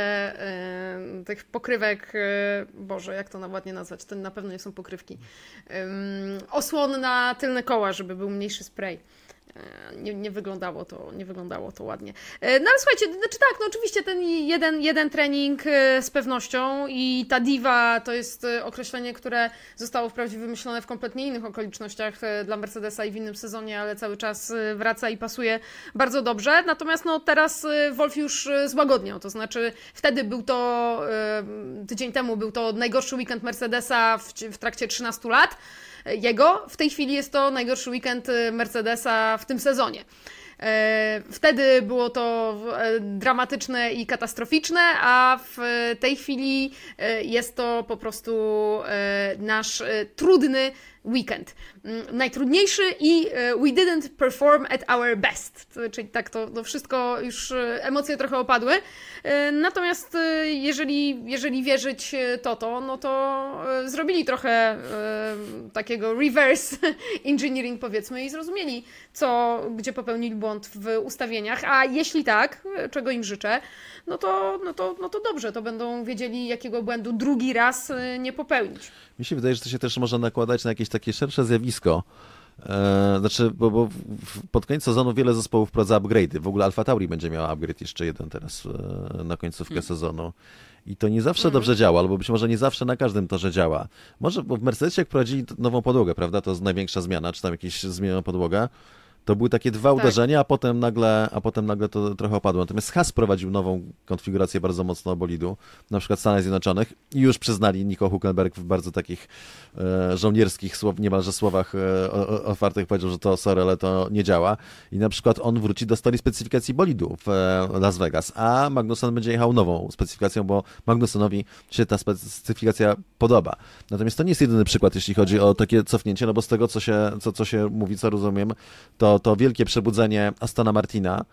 tych pokrywek, e, Boże, jak to ładnie nazwać, to na pewno nie są pokrywki. E, osłon na tylne koła, żeby był mniejszy spray. E, nie, nie, wyglądało to, nie wyglądało to ładnie. E, no ale słuchajcie, znaczy tak, no oczywiście ten jeden, jeden trening e, z pewnością i ta diva to jest określenie, które zostało wprawdzie wymyślone w kompletnie innych okolicznościach dla Mercedesa i w innym sezonie, ale cały czas wraca i pasuje bardzo dobrze. Natomiast no teraz Wolf już złagodniał, to znaczy wtedy był to, tydzień temu był to najgorszy weekend Mercedesa w, w trakcie 13 lat jego. W tej chwili jest to najgorszy weekend Mercedesa w tym sezonie. E, wtedy było to e, dramatyczne i katastroficzne, a w tej chwili e, jest to po prostu nasz trudny weekend. Mm, najtrudniejszy i we didn't perform at our best. Czyli tak to, to wszystko już emocje trochę opadły. Natomiast jeżeli, jeżeli wierzyć Toto, no to zrobili trochę takiego reverse engineering powiedzmy i zrozumieli, co, gdzie popełnili błąd w ustawieniach, a jeśli tak, czego im życzę, no to, no to, no to dobrze, to będą wiedzieli, jakiego błędu drugi raz nie popełnić. Mi się wydaje, że to się też może nakładać na jakieś takie szersze zjawisko. Eee, znaczy, bo, bo pod koniec sezonu wiele zespołów wprowadza upgrade'y. W ogóle Alfa Tauri będzie miała upgrade jeszcze jeden teraz e, na końcówkę hmm. sezonu. I to nie zawsze hmm. dobrze działa, albo być może nie zawsze na każdym torze działa. Może, bo w Mercedesie jak prowadzili nową podłogę, prawda, to jest największa zmiana, czy tam jakieś zmiana podłoga, to były takie dwa tak. uderzenia, a potem, nagle, a potem nagle to trochę opadło. Natomiast Haas prowadził nową konfigurację bardzo mocno bolidu, na przykład w Stanach Zjednoczonych i już przyznali Nico Huckenberg w bardzo takich e, żołnierskich słow, niemalże słowach e, otwartych powiedział, że to sorry, ale to nie działa. I na przykład on wróci do stali specyfikacji bolidu w e, Las Vegas, a Magnussen będzie jechał nową specyfikacją, bo Magnussenowi się ta specyfikacja podoba. Natomiast to nie jest jedyny przykład, jeśli chodzi o takie cofnięcie, no bo z tego, co się, co, co się mówi, co rozumiem, to to, wielkie przebudzenie Astona Martina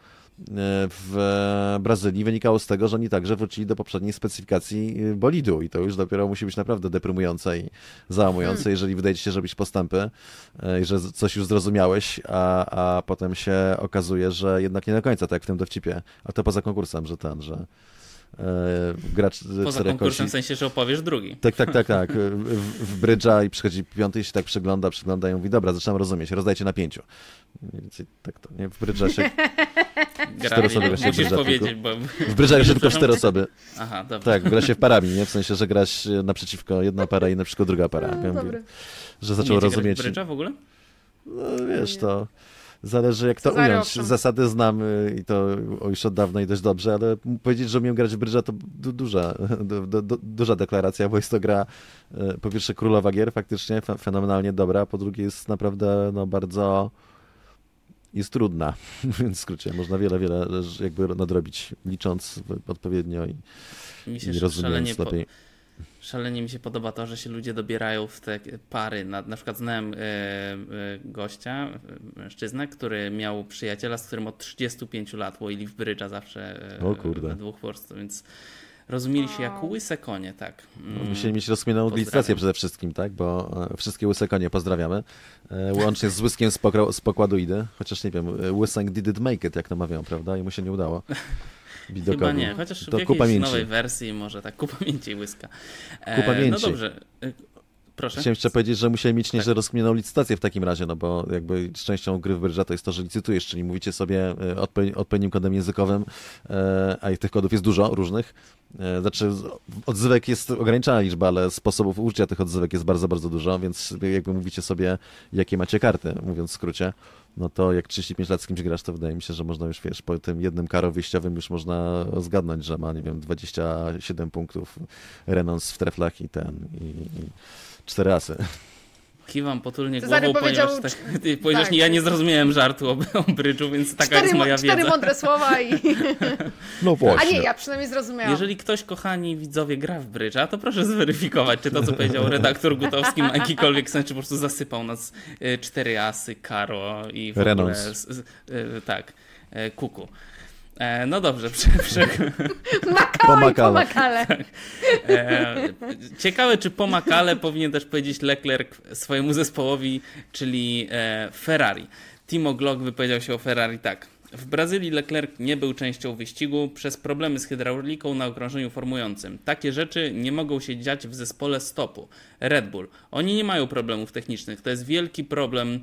w Brazylii wynikało z tego, że oni także wrócili do poprzedniej specyfikacji bolidu i to już dopiero musi być naprawdę deprymujące i załamujące, hmm. jeżeli wydaje ci się, robić postępy i że coś już zrozumiałeś, a, a potem się okazuje, że jednak nie do końca, tak jak w tym dowcipie, a to poza konkursem, że ten, że E, gracz Poza konkursem w sensie, że opowiesz drugi. Tak, tak, tak, tak. W, w brydża i przychodzi piąty i się tak przygląda, przygląda i mówi, dobra, zaczynam rozumieć, rozdajcie na pięciu. Mniej więcej tak to, nie? W brydża się... Cztery osoby gra się musisz w powiedzieć, bo... W brydża się tylko cztery osoby. Aha, dobra. Tak, gra się w parami, nie? W sensie, że grasz naprzeciwko jedna para i naprzeciwko druga para. No, ja mówię, że zaczął rozumieć... w brydża w ogóle? No, wiesz, to... Zależy jak to ująć. Zasady znam i to już od dawna i dość dobrze, ale powiedzieć, że umiem grać w brydża to du duża, du du duża deklaracja, bo jest to gra e, po pierwsze królowa gier faktycznie, fenomenalnie dobra, po drugie jest naprawdę no, bardzo jest trudna, więc w skrócie można wiele, wiele jakby nadrobić licząc odpowiednio i, i rozumiejąc lepiej. Po Szalenie mi się podoba to, że się ludzie dobierają w te pary. Na, na przykład znałem e, e, gościa, mężczyznę, który miał przyjaciela, z którym od 35 lat łoili w brydża zawsze e, o kurde. we dwóch po więc rozumieli się jak łyse konie, tak. No, musieli mieć rozkminioną licytację przede wszystkim, tak, bo e, wszystkie łyse konie pozdrawiamy, e, łącznie z łyskiem z, z pokładu idy, chociaż nie wiem, e, łysek did it make it, jak to mawiają, prawda, i mu się nie udało. Widokowi. Chyba nie, chociaż to w jakiejś nowej wersji może tak, ku pamięci łyska. E, ku pamięci. No dobrze. E, proszę. Chciałem jeszcze powiedzieć, że musieli mieć nieźle tak. rozkminioną licytację w takim razie, no bo jakby częścią gry w Brydża to jest to, że licytujesz, czyli mówicie sobie e, odpowiednim kodem językowym, e, a tych kodów jest dużo różnych. Znaczy odzywek jest ograniczona liczba, ale sposobów użycia tych odzywek jest bardzo, bardzo dużo, więc jakby mówicie sobie, jakie macie karty, mówiąc w skrócie no to jak 35 lat z kimś grasz, to wydaje mi się, że można już, wiesz, po tym jednym karo wyjściowym już można zgadnąć, że ma, nie wiem, 27 punktów renons w treflach i ten, i, i cztery asy. Kiwam potulnie Cezary głową, powiedział, ponieważ, tak, ty, ponieważ tak. ja nie zrozumiałem żartu o, o brydżu, więc taka cztery, jest moja wiedza. Cztery mądre słowa i... No właśnie. A nie, ja przynajmniej zrozumiałam. Jeżeli ktoś, kochani widzowie, gra w brydża, to proszę zweryfikować, czy to, co powiedział redaktor Gutowski ma jakikolwiek sens, czy po prostu zasypał nas y, cztery asy, karo i w ogóle... Z, z, y, tak, y, kuku. E, no dobrze, prze, Makale. Tak. E, ciekawe, czy po Makale powinien też powiedzieć Leclerc swojemu zespołowi, czyli e, Ferrari. Timo Glock wypowiedział się o Ferrari tak. W Brazylii Leclerc nie był częścią wyścigu przez problemy z hydrauliką na okrążeniu formującym. Takie rzeczy nie mogą się dziać w zespole stopu. Red Bull. Oni nie mają problemów technicznych. To jest wielki problem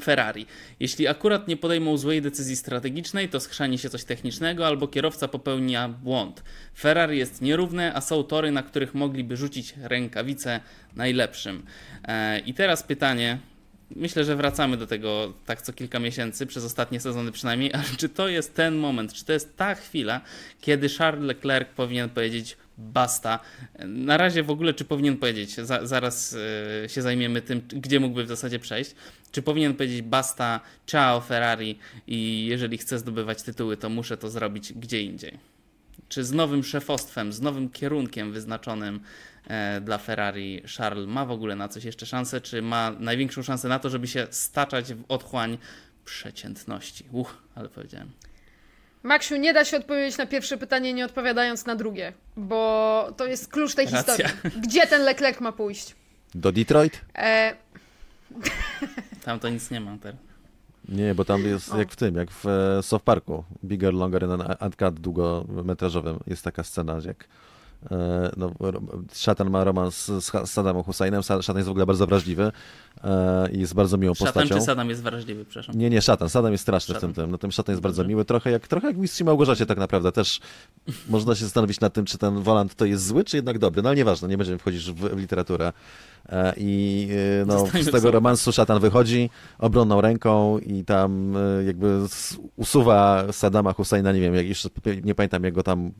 Ferrari. Jeśli akurat nie podejmą złej decyzji strategicznej, to schrzani się coś technicznego albo kierowca popełnia błąd. Ferrari jest nierówne, a są tory, na których mogliby rzucić rękawice najlepszym. E, I teraz pytanie. Myślę, że wracamy do tego tak co kilka miesięcy, przez ostatnie sezony przynajmniej, ale czy to jest ten moment, czy to jest ta chwila, kiedy Charles Leclerc powinien powiedzieć basta. Na razie w ogóle, czy powinien powiedzieć, za, zaraz y, się zajmiemy tym, gdzie mógłby w zasadzie przejść, czy powinien powiedzieć basta, ciao Ferrari i jeżeli chcę zdobywać tytuły, to muszę to zrobić gdzie indziej. Czy z nowym szefostwem, z nowym kierunkiem wyznaczonym e, dla Ferrari Charles ma w ogóle na coś jeszcze szansę, czy ma największą szansę na to, żeby się staczać w otchłań przeciętności? Uch, ale powiedziałem. Maksiu, nie da się odpowiedzieć na pierwsze pytanie, nie odpowiadając na drugie, bo to jest klucz tej Racja. historii. Gdzie ten Leclerc ma pójść? Do Detroit? E... Tam to nic nie ma teraz. Nie, bo tam jest jak w tym, jak w e, South Parku. Bigger, Longer and Cut długometrażowym jest taka scena, jak no, szatan ma romans z Saddamem Husseinem. Szatan jest w ogóle bardzo wrażliwy e, i jest bardzo miłą szatan postacią. Szatan czy Saddam jest wrażliwy, przepraszam? Nie, nie, szatan. Saddam jest straszny szatan. w tym tym. No, ten szatan jest bardzo miły. Trochę jak, trochę jak mistrz Małgorzacie tak naprawdę. Też można się zastanowić nad tym, czy ten Woland to jest zły, czy jednak dobry. No ale nieważne, nie będziemy wchodzić w, w literaturę. E, I no, z tego romansu szatan wychodzi obronną ręką i tam jakby usuwa Saddama Husseina, nie wiem, jak jeszcze nie pamiętam jak go tam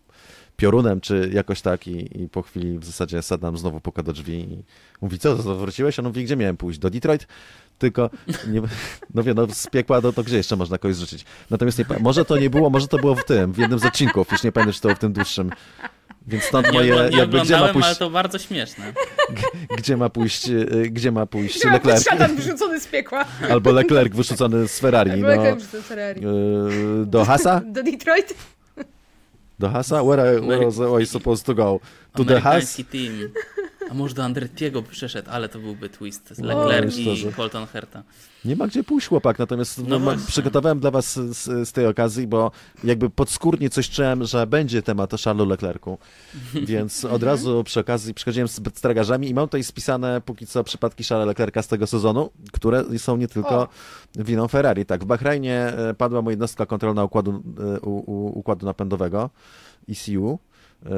piorunem, czy jakoś tak i, i po chwili w zasadzie Saddam znowu puka do drzwi i mówi, co, wróciłeś? On mówi, gdzie miałem pójść? Do Detroit? Tylko, nie, no wie, no z piekła, no to gdzie jeszcze można kogoś rzucić? Natomiast nie, może to nie było, może to było w tym, w jednym z odcinków, już nie pamiętam, czy to w tym dłuższym, Więc stąd Nie, moje, ogl- nie jakby gdzie ma oglądałem, ale pójść, to bardzo śmieszne. gdzie ma pójść, y, gdzie ma pójść Gdzie Leclerc, szatan wyrzucony z piekła. albo Leclerc wyrzucony z Ferrari, Tak, no, Leclerc wyrzucony z Ferrari. y, do Hasa? Do Detroit? Do Hasa? Where, I, where was I supposed to go? To the Has? Team. A może do Andrettiego by przeszedł, ale to byłby twist. Z Oj, Leclerc i szczerze. Colton Herta. Nie ma gdzie pójść chłopak, natomiast No no, przygotowałem dla was z, z tej okazji, bo jakby podskórnie coś czułem, że będzie temat o Charlesu Leclercu, więc od razu przy okazji przychodziłem z tragarzami i mam tutaj spisane póki co przypadki Charlesa Leclerca z tego sezonu, które są nie tylko O. winą Ferrari. Tak, w Bahrajnie e, padła mu jednostka kontrolna układu, e, u, u, układu napędowego, ECU, e,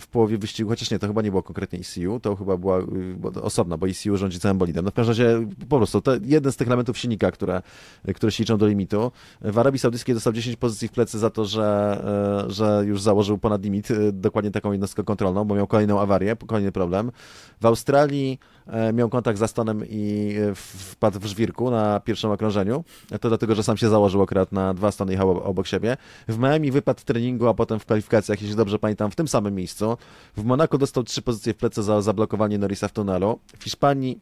w połowie wyścigu, chociaż nie, to chyba nie było konkretnie ECU, to chyba była y, bo- osobna, bo ECU rządzi całym bolidem. No w każdym razie po prostu to jeden z tych elementów silnika, które, które się liczą do limitu. W Arabii Saudyjskiej dostał 10 pozycji w plecy za to, że, że już założył ponad limit, dokładnie taką jednostkę kontrolną, bo miał kolejną awarię, kolejny problem. W Australii miał kontakt z Astonem i e, wpadł w żwirku na pierwszym okrążeniu. To dlatego, że sam się założył akurat na dwa Astony jechał ob- obok siebie. W Miami wypadł w treningu, a potem w kwalifikacjach, jeśli dobrze pamiętam, w tym samym miejscu. W Monaco dostał trzy pozycje w plecy za zablokowanie Norrisa w tunelu. W Hiszpanii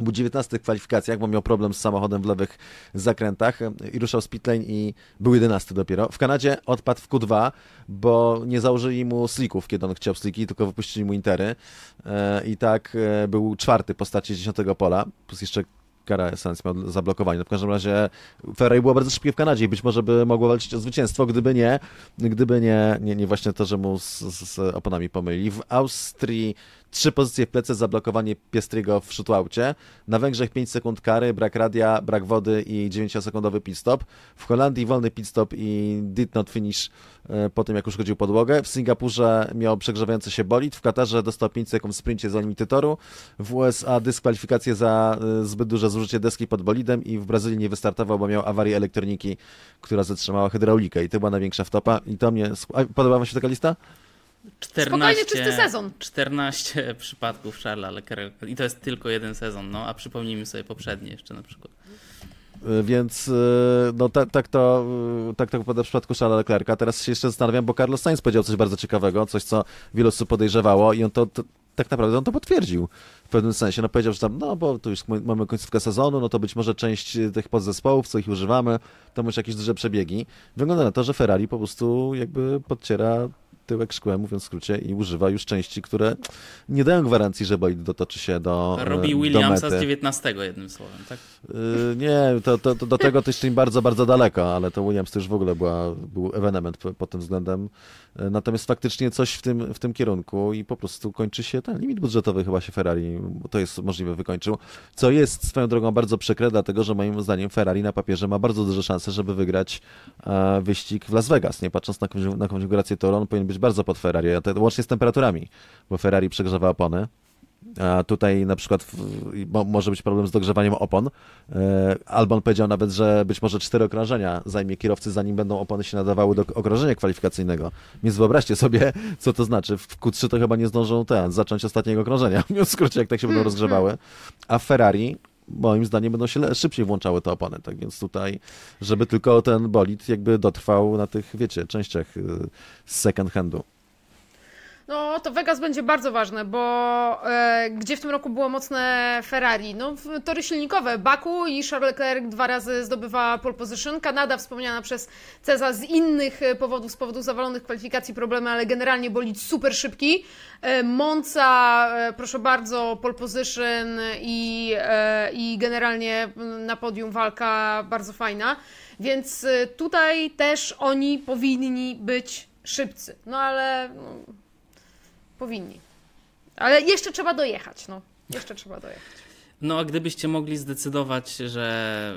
był 19 w kwalifikacjach, bo miał problem z samochodem w lewych zakrętach i ruszał z pitlane i był 11 dopiero. W Kanadzie odpadł w Q2, bo nie założyli mu slicków, kiedy on chciał sliki, tylko wypuścili mu intery. E, I tak e, był czwarty po starcie 10 pola, plus jeszcze kara Essence miał zablokowanie. No w każdym razie Ferrari było bardzo szybkie w Kanadzie i być może by mogło walczyć o zwycięstwo, gdyby nie, gdyby nie, nie, nie właśnie to, że mu z, z, oponami pomyli. W Austrii trzy pozycje w plecy, zablokowanie Piestriego w shootoutie. Na Węgrzech 5 sekund kary, brak radia, brak wody i 9-sekundowy pit stop. W Holandii wolny pit stop i did not finish e, po tym, jak uszkodził podłogę. W Singapurze miał przegrzewający się bolid. W Katarze dostał 5 sekund w sprincie za limity toru. W USA dyskwalifikację za e, zbyt duże zużycie deski pod bolidem i w Brazylii nie wystartował, bo miał awarię elektroniki, która zatrzymała hydraulikę i to była największa wtopa. I to mnie... Podoba wam się taka lista? 14, czysty sezon. 14 przypadków Charlesa Leclerca i to jest tylko jeden sezon, no a przypomnijmy sobie poprzednie jeszcze na przykład. Y, Więc y, no, tak, tak, to, y, tak to wypada w przypadku Charlesa Leclerca. Teraz się jeszcze zastanawiam, bo Carlos Sainz powiedział coś bardzo ciekawego, coś, co wielu osób podejrzewało i on to, to tak naprawdę on to potwierdził w pewnym sensie. No powiedział, że tam, no bo tu już mamy końcówkę sezonu, no to być może część tych podzespołów, co ich używamy, to może jakieś duże przebiegi. Wygląda na to, że Ferrari po prostu jakby podciera tyłek szkłem, mówiąc w skrócie, i używa już części, które nie dają gwarancji, że bolid dotoczy się do Robi e, do Williamsa z 19 jednym słowem, tak? Yy, nie, to, to, to do tego to jeszcze im bardzo, bardzo daleko, ale to Williams to już w ogóle była, był ewenement pod tym względem. Yy, Natomiast faktycznie coś w tym, w tym kierunku i po prostu kończy się ten limit budżetowy chyba się Ferrari, to jest możliwe, wykończył. Co jest swoją drogą bardzo przykre, dlatego że moim zdaniem Ferrari na papierze ma bardzo duże szanse, żeby wygrać e, wyścig w Las Vegas. Nie patrząc na, konfig- na konfigurację toru, on powinien być bardzo pod Ferrari, łącznie z temperaturami, bo Ferrari przegrzewa opony. A tutaj na przykład w, mo, może być problem z dogrzewaniem opon. E, Albon powiedział nawet, że być może cztery okrążenia zajmie kierowcy, zanim będą opony się nadawały do okrążenia kwalifikacyjnego. Więc wyobraźcie sobie, co to znaczy. W Q3 to chyba nie zdążą ten, zacząć ostatniego okrążenia, w skrócie, jak tak się będą rozgrzewały. A w Ferrari moim zdaniem będą się szybciej włączały te opony, tak więc tutaj, żeby tylko ten bolid jakby dotrwał na tych, wiecie, częściach y, z second handu. No, to Vegas będzie bardzo ważne, bo e, gdzie w tym roku było mocne Ferrari? No, tory silnikowe. Baku i Charles Leclerc dwa razy zdobywa pole position. Kanada wspomniana przez Ceza z innych e, powodów, z powodu zawalonych kwalifikacji problemy, ale generalnie bolid super szybki. E, Monza, e, proszę bardzo, pole position i, e, i generalnie na podium walka bardzo fajna. Więc e, tutaj też oni powinni być szybcy. No ale... No, Powinni. Ale jeszcze trzeba dojechać, no. Jeszcze trzeba dojechać. No a gdybyście mogli zdecydować, że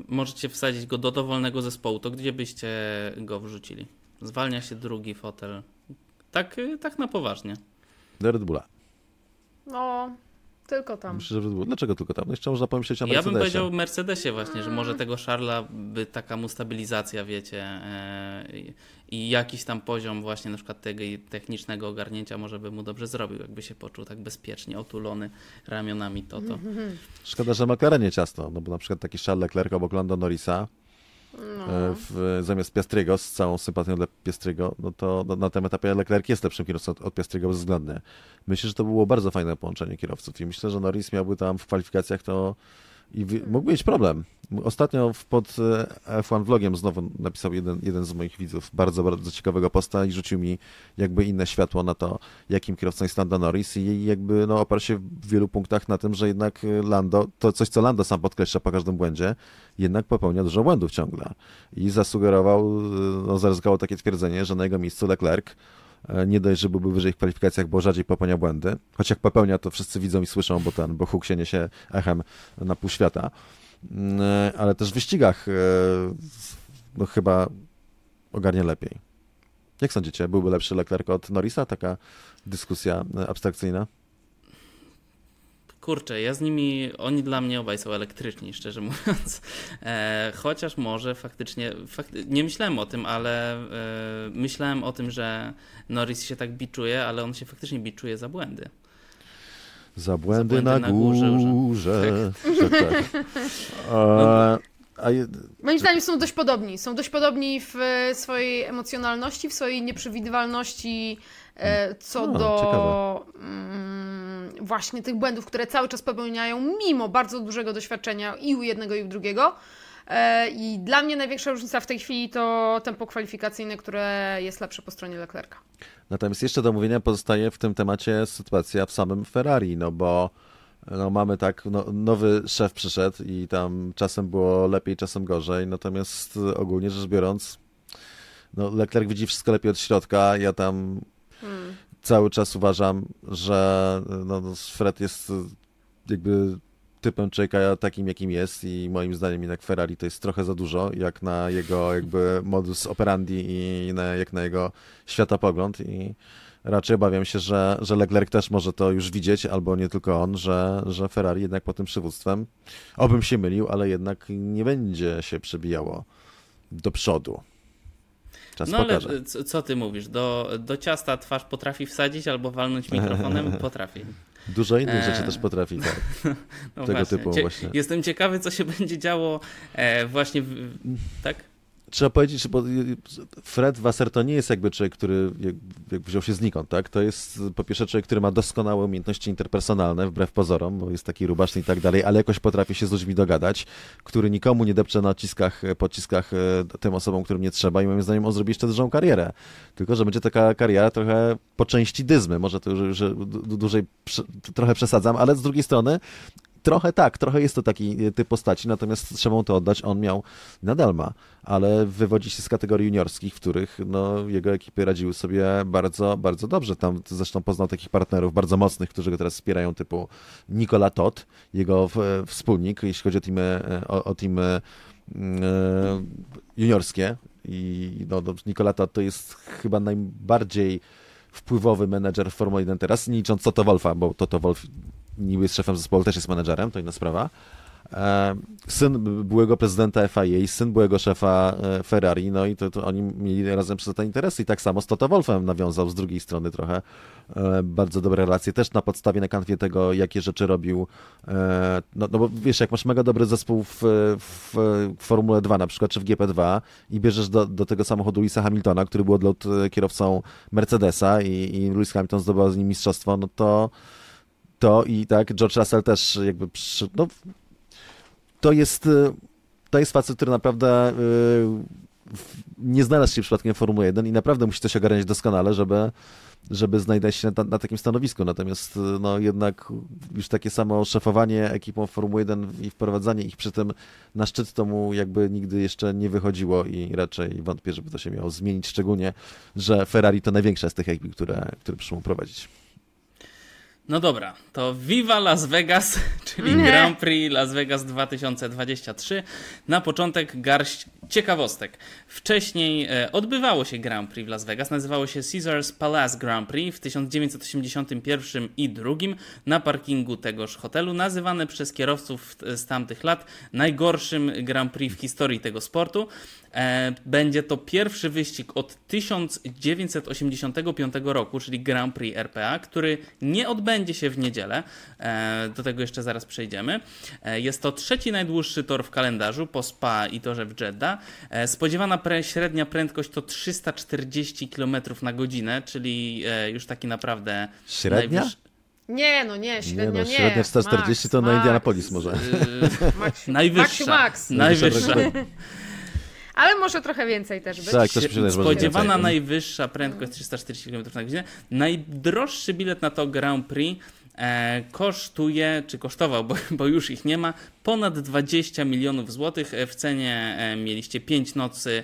y, możecie wsadzić go do dowolnego zespołu, to gdzie byście go wrzucili? Zwalnia się drugi fotel. Tak, y, tak na poważnie. Do Red Bulla. No, tylko tam. Myślę, że Red Bull. Dlaczego tylko tam? No Jeszcze można pomyśleć o Ja bym Mercedesie. powiedział Mercedesie właśnie, że może tego Charla by taka mu stabilizacja, wiecie, e, i- jakiś tam poziom właśnie na przykład tego technicznego ogarnięcia może by mu dobrze zrobił, jakby się poczuł tak bezpiecznie, otulony ramionami to to. Szkoda, że McLarenie ciasto, no bo na przykład taki Charles Leclerc obok Lando Norrisa, no. w, zamiast Piastriego, z całą sympatią dla Piastriego, no to no, na tym etapie Leclerc jest lepszym kierowcą od, od Piastriego bezwzględnie. Myślę, że to było bardzo fajne połączenie kierowców i myślę, że Norris miałby tam w kwalifikacjach to i mógł mieć problem. Ostatnio pod e, F1 vlogiem znowu napisał jeden, jeden z moich widzów bardzo, bardzo ciekawego posta i rzucił mi jakby inne światło na to, jakim kierowcą jest Lando Norris i jakby no, oparł się w wielu punktach na tym, że jednak Lando, to coś co Lando sam podkreśla po każdym błędzie, jednak popełnia dużo błędów ciągle. I zasugerował, no, zaryzykował takie twierdzenie, że na jego miejscu Leclerc E, nie dość, że byłby wyżej w kwalifikacjach, bo rzadziej popełnia błędy. Choć jak popełnia, to wszyscy widzą i słyszą, bo ten, bo huk się niesie echem na pół świata. Mm, e, ale też w wyścigach e, no chyba ogarnie lepiej. Jak sądzicie, byłby lepszy Leclerc od Norrisa? Taka dyskusja abstrakcyjna? Kurczę, ja z nimi, oni dla mnie obaj są elektryczni, szczerze mówiąc. E, chociaż może faktycznie, fakty, nie myślałem o tym, ale e, myślałem o tym, że Norris się tak biczuje, ale on się faktycznie biczuje za błędy. Za błędy, za błędy na, na górze. górze. Tak. tak. A, a... Moim zdaniem są dość podobni. Są dość podobni w swojej emocjonalności, w swojej nieprzewidywalności e, co no, do mm, właśnie tych błędów, które cały czas popełniają, mimo bardzo dużego doświadczenia i u jednego, i u drugiego. E, I dla mnie największa różnica w tej chwili to tempo kwalifikacyjne, które jest lepsze po stronie Leclerca. Natomiast jeszcze do mówienia pozostaje w tym temacie sytuacja w samym Ferrari, no bo no mamy tak, no, nowy szef przyszedł i tam czasem było lepiej, czasem gorzej, natomiast ogólnie rzecz biorąc, no Leclerc widzi wszystko lepiej od środka, ja tam cały czas uważam, że no, no Fred jest jakby typem człowieka takim, jakim jest i moim zdaniem jednak Ferrari to jest trochę za dużo, jak na jego jakby modus operandi i na, jak na jego światopogląd i raczej obawiam się, że, że Leclerc też może to już widzieć, albo nie tylko on, że, że Ferrari jednak pod tym przywództwem, obym się mylił, ale jednak nie będzie się przebijało do przodu. Czas no pokaże. ale co ty mówisz? Do, do ciasta twarz potrafi wsadzić albo walnąć mikrofonem? Potrafi. Dużo innych eee. rzeczy też potrafi, tak. No Tego właśnie. typu właśnie. Jestem ciekawy, co się będzie działo e, właśnie, w, tak? Trzeba powiedzieć, że Fred Wasser to nie jest jakby człowiek, który jak wziął się znikąd, tak? To jest po pierwsze człowiek, który ma doskonałe umiejętności interpersonalne, wbrew pozorom, bo jest taki rubaszny i tak dalej, ale jakoś potrafi się z ludźmi dogadać, który nikomu nie depcze na naciskach, pociskach e, tym osobom, którym nie trzeba i moim zdaniem on zrobi jeszcze dużą karierę. Tylko, że będzie taka kariera trochę po części dyzmy, może to już, już dłużej trochę przesadzam, ale z drugiej strony trochę tak, trochę jest to taki e, typ postaci, natomiast trzeba mu to oddać, on miał, nadal ma, ale wywodzi się z kategorii juniorskich, w których no, jego ekipy radziły sobie bardzo, bardzo dobrze. Tam zresztą poznał takich partnerów bardzo mocnych, którzy go teraz wspierają, typu Nikola Todd, jego e, wspólnik, jeśli chodzi o teamy, e, o, o juniorskie i no, no, Nikola Todd to jest chyba najbardziej wpływowy menedżer w Formule 1 teraz, nie licząc Toto Wolfa, bo Toto Wolf niby jest szefem zespołu, też jest menedżerem, to inna sprawa. E, syn byłego prezydenta FIA, syn byłego szefa e, Ferrari, no i to, to oni mieli razem przez te interesy i tak samo z Toto Wolfem nawiązał z drugiej strony trochę e, bardzo dobre relacje, też na podstawie, na kanwie tego, jakie rzeczy robił, no, no bo wiesz, jak masz mega dobry zespół w, w, Formule 2 na przykład, czy w GP2 i bierzesz do, do tego samochodu Louisa Hamiltona, który był odlot kierowcą Mercedesa i, i Lewis Hamilton zdobył z nim mistrzostwo, no to to i tak George Russell też jakby przy, no, to jest y, to jest facet, który naprawdę yy, nie znalazł się przypadkiem w Formule 1 i naprawdę musi coś ogarniać doskonale, żeby, żeby znajdować się na, na, takim stanowisku. Natomiast y, no, jednak już takie samo szefowanie ekipą Formuły 1 i wprowadzanie ich przy tym na szczyt to mu jakby nigdy jeszcze nie wychodziło i raczej wątpię, żeby to się miało zmienić, szczególnie, że Ferrari to największa z tych ekip, które, które przyszło prowadzić. No dobra, to Viva Las Vegas, czyli Nie. Grand Prix Las Vegas 2023. Na początek garść ciekawostek. Wcześniej e, odbywało się Grand Prix w Las Vegas, nazywało się Caesars Palace Grand Prix w 1981 i 2 na parkingu tegoż hotelu, nazywane przez kierowców z tamtych lat najgorszym Grand Prix w historii tego sportu. E, będzie to pierwszy wyścig od 1985 roku, czyli Grand Prix RPA, który nie odbędzie odbędzie się w niedzielę. E, do tego jeszcze zaraz przejdziemy. E, jest to trzeci najdłuższy tor w kalendarzu po Spa i torze w Jeddah. E, spodziewana pre średnia prędkość to 340 km na godzinę, czyli już taki naprawdę Średnia? Najwyższy... Nie, no nie, średnia nie. No, średnia 440 to Max. na Indianapolis może. Yy, najwyższa. Max. Najwyższa. Ale może trochę więcej też być. Tak, też myślę, Spodziewana najwyższa prędkość 340 km na godzinę. Najdroższy bilet na to Grand Prix E, kosztuje, czy kosztował, bo, bo, już ich nie ma, ponad 20 milionów złotych. E, w cenie e, mieliście 5 nocy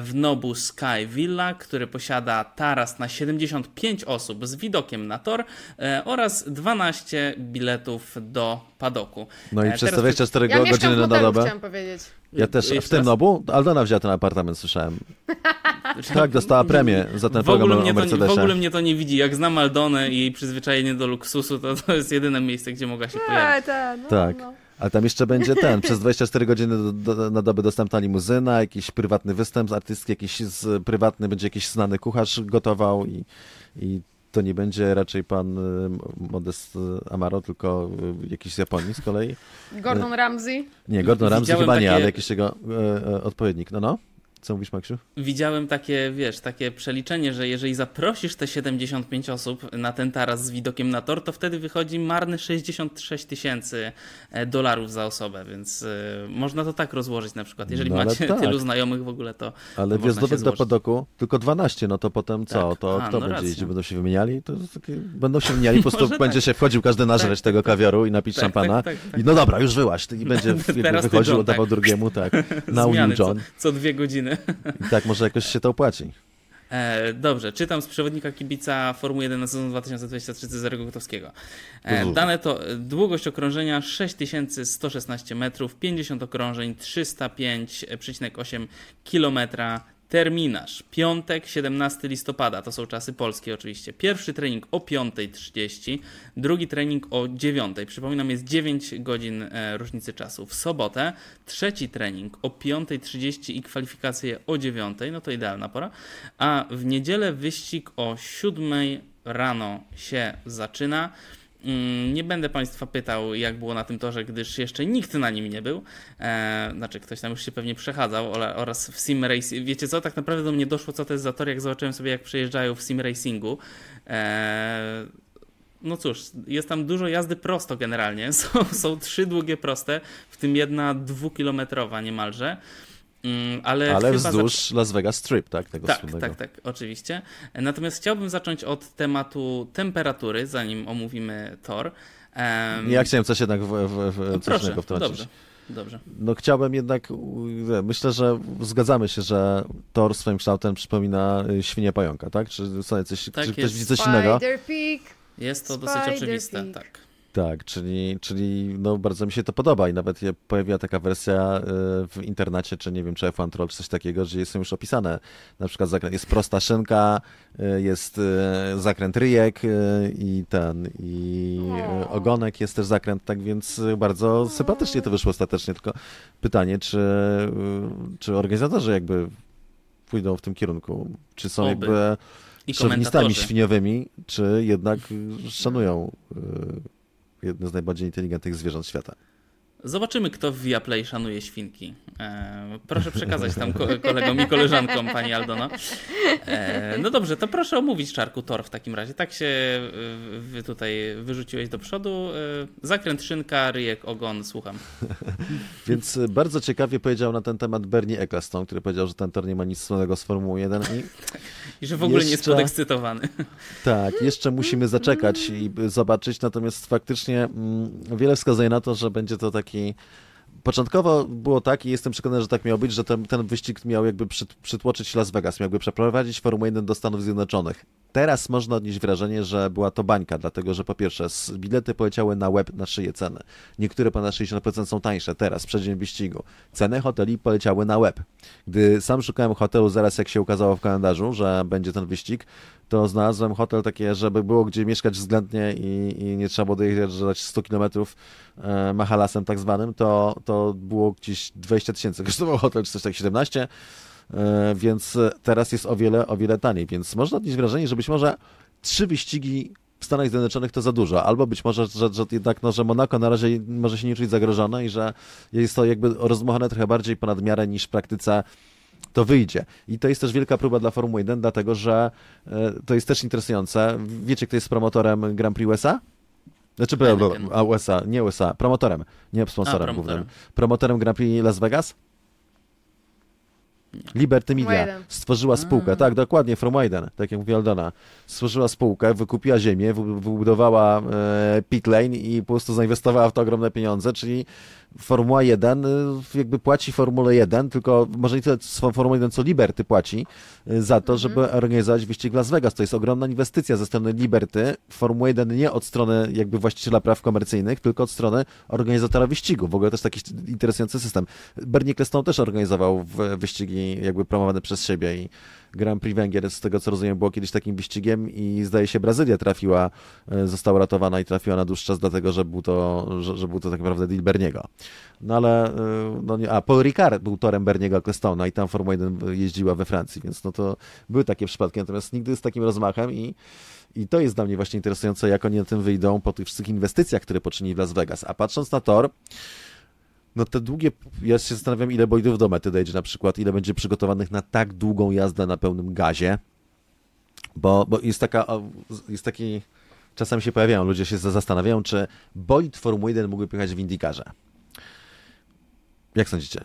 w Nobu Sky Villa, który posiada taras na 75 osób z widokiem na tor oraz 12 biletów do padoku. No i przez 24 ja godziny na dobę. chciałam powiedzieć. Ja też, w tym Nobu Aldona wzięła ten apartament, słyszałem. Tak, dostała premię za ten w program mnie o Mercedesie. To, w ogóle mnie to nie widzi. Jak znam Aldonę i jej przyzwyczajenie do luksusu, to to jest jedyne miejsce, gdzie mogła się pojawić. Ta, no, tak. No. A tam jeszcze będzie ten, przez 24 godziny do, do, na dobę dostępna limuzyna, jakiś prywatny występ z artystki, jakiś z, prywatny, będzie jakiś znany kucharz gotował i, i to nie będzie raczej pan y, Modest Amaro, tylko y, jakiś z Japonii z kolei. Gordon Ramsay? Nie, Gordon Ramsay chyba takie... nie, ale jakiś jego odpowiednik. No, no. Co mówisz, Maksiu? Widziałem takie, wiesz, takie przeliczenie, że jeżeli zaprosisz te 75 osób na ten taras z widokiem na tor, to wtedy wychodzi marny 66 tysięcy e, dolarów za osobę, więc y, można to tak rozłożyć na przykład. Jeżeli no, macie tak. tylu znajomych w ogóle, to Ale wjezdówek do podoku tylko 12, no to potem co? Tak. To A, kto no będzie jeździł? Będą się wymieniali? To takie, będą się wymieniali, po prostu będzie tak. się wchodził każdy nażreć tak, tego kawiaru i napić tak, szampana. I no dobra, już wyłaś. I będzie wychodził, oddawał drugiemu, tak. Na John. Co, co dwie godziny. I tak może jakoś się to opłaci. E, dobrze, czytam z przewodnika kibica Formuły 1 na sezon 2023 Cezarego Gotowskiego. E, dane to długość okrążenia 6116 metrów, 50 okrążeń, 305,8 km, Terminarz. Piątek, 17 listopada. To są czasy polskie oczywiście. Pierwszy trening o 5.30, drugi trening o 9.00. Przypominam, jest 9 godzin e, różnicy czasu. W sobotę trzeci trening o 5.30 i kwalifikacje o 9.00. No to idealna pora. A w niedzielę wyścig o 7.00 rano się zaczyna. Mm, nie będę Państwa pytał, jak było na tym torze, gdyż jeszcze nikt na nim nie był. E, znaczy, ktoś tam już się pewnie przechadzał oraz w sim racing. Wiecie co, tak naprawdę do mnie doszło, co to jest za tor, jak zobaczyłem sobie, jak przejeżdżają w sim racingu. E, no cóż, jest tam dużo jazdy prosto generalnie. Są, są trzy długie proste, w tym jedna dwukilometrowa niemalże. Mm, ale, ale wzdłuż za... Las Vegas Strip, tak? Tego tak, słynnego. tak, tak, oczywiście. Natomiast chciałbym zacząć od tematu temperatury, zanim omówimy tor. Um... Ja chciałem coś jednak w, w, w, no coś innego wtrącić. Dobrze. Dobrze. No chciałbym jednak, myślę, że zgadzamy się, że tor swoim kształtem przypomina y, świnię pająka, tak? Czy, coś, tak czy ktoś widzi coś innego? Jest to dosyć oczywiste, tak. Tak, czyli, czyli no bardzo mi się to podoba i nawet pojawiła taka wersja e, w internecie, czy nie wiem, czy F1 Troll, czy coś takiego, że są już opisane. Na przykład jest prosta szynka, e, jest e, zakręt ryjek i ten, i ogonek jest też zakręt, tak więc bardzo sympatycznie to wyszło ostatecznie, tylko pytanie, czy, czy organizatorzy jakby pójdą w tym kierunku, czy są Oby. jakby szowinistami świniowymi, czy jednak szanują jedno z najbardziej inteligentnych zwierząt świata. Zobaczymy, kto w Viaplay szanuje świnki. E, proszę przekazać tam kolegom i koleżankom, pani Aldona. E, no dobrze, to proszę omówić Czarku Tor w takim razie. Tak się e, wy tutaj wyrzuciłeś do przodu. E, zakręt szynka, ryjek, ogon, słucham. Więc bardzo ciekawie powiedział na ten temat Bernie Ecclestone, który powiedział, że ten tor nie ma nic wspólnego z Formułą 1 i, I że w ogóle jeszcze, nie jest podekscytowany. Tak, jeszcze musimy zaczekać i zobaczyć, natomiast faktycznie mm, wiele wskazuje na to, że będzie to taki Początkowo było tak i jestem przekonany, że tak miał być, że ten, ten wyścig miał jakby przyt, przytłoczyć Las Vegas, miałby przeprowadzić Formułę 1 do Stanów Zjednoczonych. Teraz można odnieść wrażenie, że była to bańka, dlatego że po pierwsze bilety poleciały na web na szyję ceny. Niektóre ponad 60% są tańsze teraz, przed dzień wyścigu. Ceny hoteli poleciały na web. Gdy sam szukałem hotelu zaraz jak się ukazało w kalendarzu, że będzie ten wyścig, to znalazłem hotel takie, żeby było gdzie mieszkać względnie i, i nie trzeba było dojeżdżać 100 km e, mahalasem tak zwanym, to, to było gdzieś 20 tysięcy kosztował hotel, czy coś tak 17, e, więc teraz jest o wiele, o wiele taniej, więc można odnieść wrażenie, że być może trzy wyścigi w Stanach Zjednoczonych to za dużo. Albo być może, że, że jednak no, że Monako na razie może się nie czuć zagrożone i że jest to jakby rozmuchane trochę bardziej ponad miarę niż w praktyce to wyjdzie. I to jest też wielka próba dla Formuły 1, dlatego że e, to jest też interesujące. Wiecie, kto jest promotorem Grand Prix USA? Znaczy, a USA, nie USA, promotorem, nie sponsorem A, promotorem. głównym. Promotorem Grand Prix Las Vegas? Liberty Media Formuła 1. stworzyła spółkę, tak, dokładnie, Formuła 1, tak jak mówi Aldona. Stworzyła spółkę, wykupiła ziemię, wy- wybudowała e, pit lane i po prostu zainwestowała w to ogromne pieniądze, czyli Formuła 1 y, jakby płaci Formule 1, tylko może nie tyle Formuła 1, co Liberty płaci y, za to, żeby organizować wyścig Las Vegas. To jest ogromna inwestycja ze strony Liberty. Formuła 1 nie od strony jakby właściciela praw komercyjnych, tylko od strony organizatora wyścigu. W ogóle też taki interesujący system. Bernie Ecclestone też organizował wyścigi jakby promowane przez siebie i Grand Prix Węgier, z tego co rozumiem, było kiedyś takim wyścigiem i zdaje się Brazylia trafiła, e, została ratowana i trafiła na dłuższy czas, dlatego że był to, że, że był to tak naprawdę deal Berniego. No ale, e, no nie, a Paul Ricard był torem Berniego Ecclestona i tam Formuła 1 jeździła we Francji, więc no to były takie przypadki, natomiast nigdy z takim rozmachem i i to jest dla mnie właśnie interesujące, jak oni na tym wyjdą po tych wszystkich inwestycjach, które poczynili w Las Vegas. A patrząc na tor, no te długie, ja się zastanawiam, ile bolidów do mety dojdzie na przykład, ile będzie przygotowanych na tak długą jazdę na pełnym gazie, bo, bo jest taka, jest taki, czasami się pojawiają, ludzie się zastanawiają, czy bolid Formuły 1 mógłby pojechać w IndyCarze. Jak sądzicie?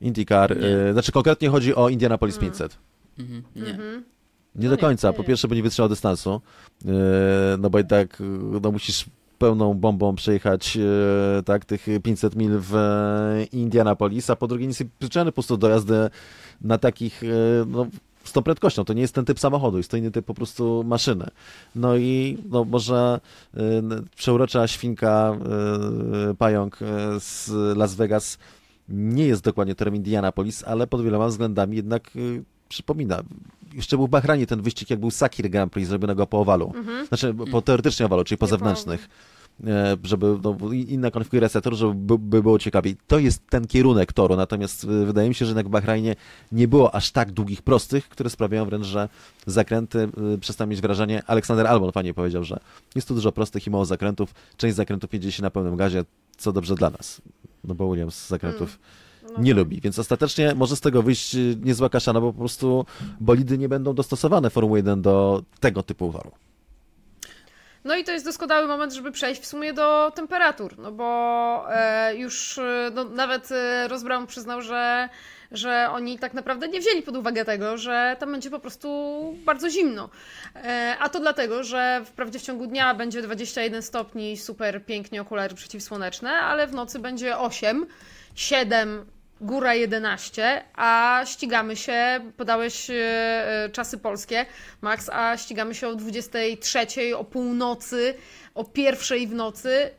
IndyCar, Nie. y, znaczy konkretnie chodzi o Indianapolis 500. Mhm, nie. Nie No do końca. Po pierwsze, bo nie wytrzymał dystansu, yy, no bo i tak no musisz pełną bombą przejechać yy, tak, tych 500 mil w e, Indianapolis, a po drugie nie jesteś przyzwyczajony po prostu do jazdy na takich, no, z tą prędkością. To nie jest ten typ samochodu, jest to inny typ po prostu maszyny. No i no, może przeurocza świnka pająk z Las Vegas nie jest dokładnie torem Indianapolis, ale pod wieloma względami jednak yy, przypomina. Jeszcze był w Bahrajnie ten wyścig, jak był Sakir Grand Prix, zrobionego po owalu. Znaczy po teoretycznie owalu, czyli po zewnętrznych. E, Żeby no, inna konfiguracja toru, żeby by, by było ciekawiej. To jest ten kierunek toru, natomiast e, wydaje mi się, że jednak w Bahrajnie nie było aż tak długich, prostych, które sprawiają wręcz, że zakręty e, przestają mieć wrażenie. Aleksander Albon fajnie powiedział, że jest tu dużo prostych i mało zakrętów. Część zakrętów jedzie się na pełnym gazie, co dobrze dla nas. No bo Williams z zakrętów No nie tak. lubi, więc ostatecznie może z tego wyjść y, niezła kaszana, bo po prostu bolidy nie będą dostosowane Formuły 1 do tego typu toru. No i to jest doskonały moment, żeby przejść w sumie do temperatur, no bo e, już e, no, nawet e, Ross Brown przyznał, że, że oni tak naprawdę nie wzięli pod uwagę tego, że tam będzie po prostu bardzo zimno. A to dlatego, że wprawdzie w ciągu dnia będzie 21 stopni, super pięknie okulary przeciwsłoneczne, ale w nocy będzie 8, 7, góra 11, a ścigamy się, podałeś e, e, czasy polskie, Max, a ścigamy się o 23, o północy, o pierwszej w nocy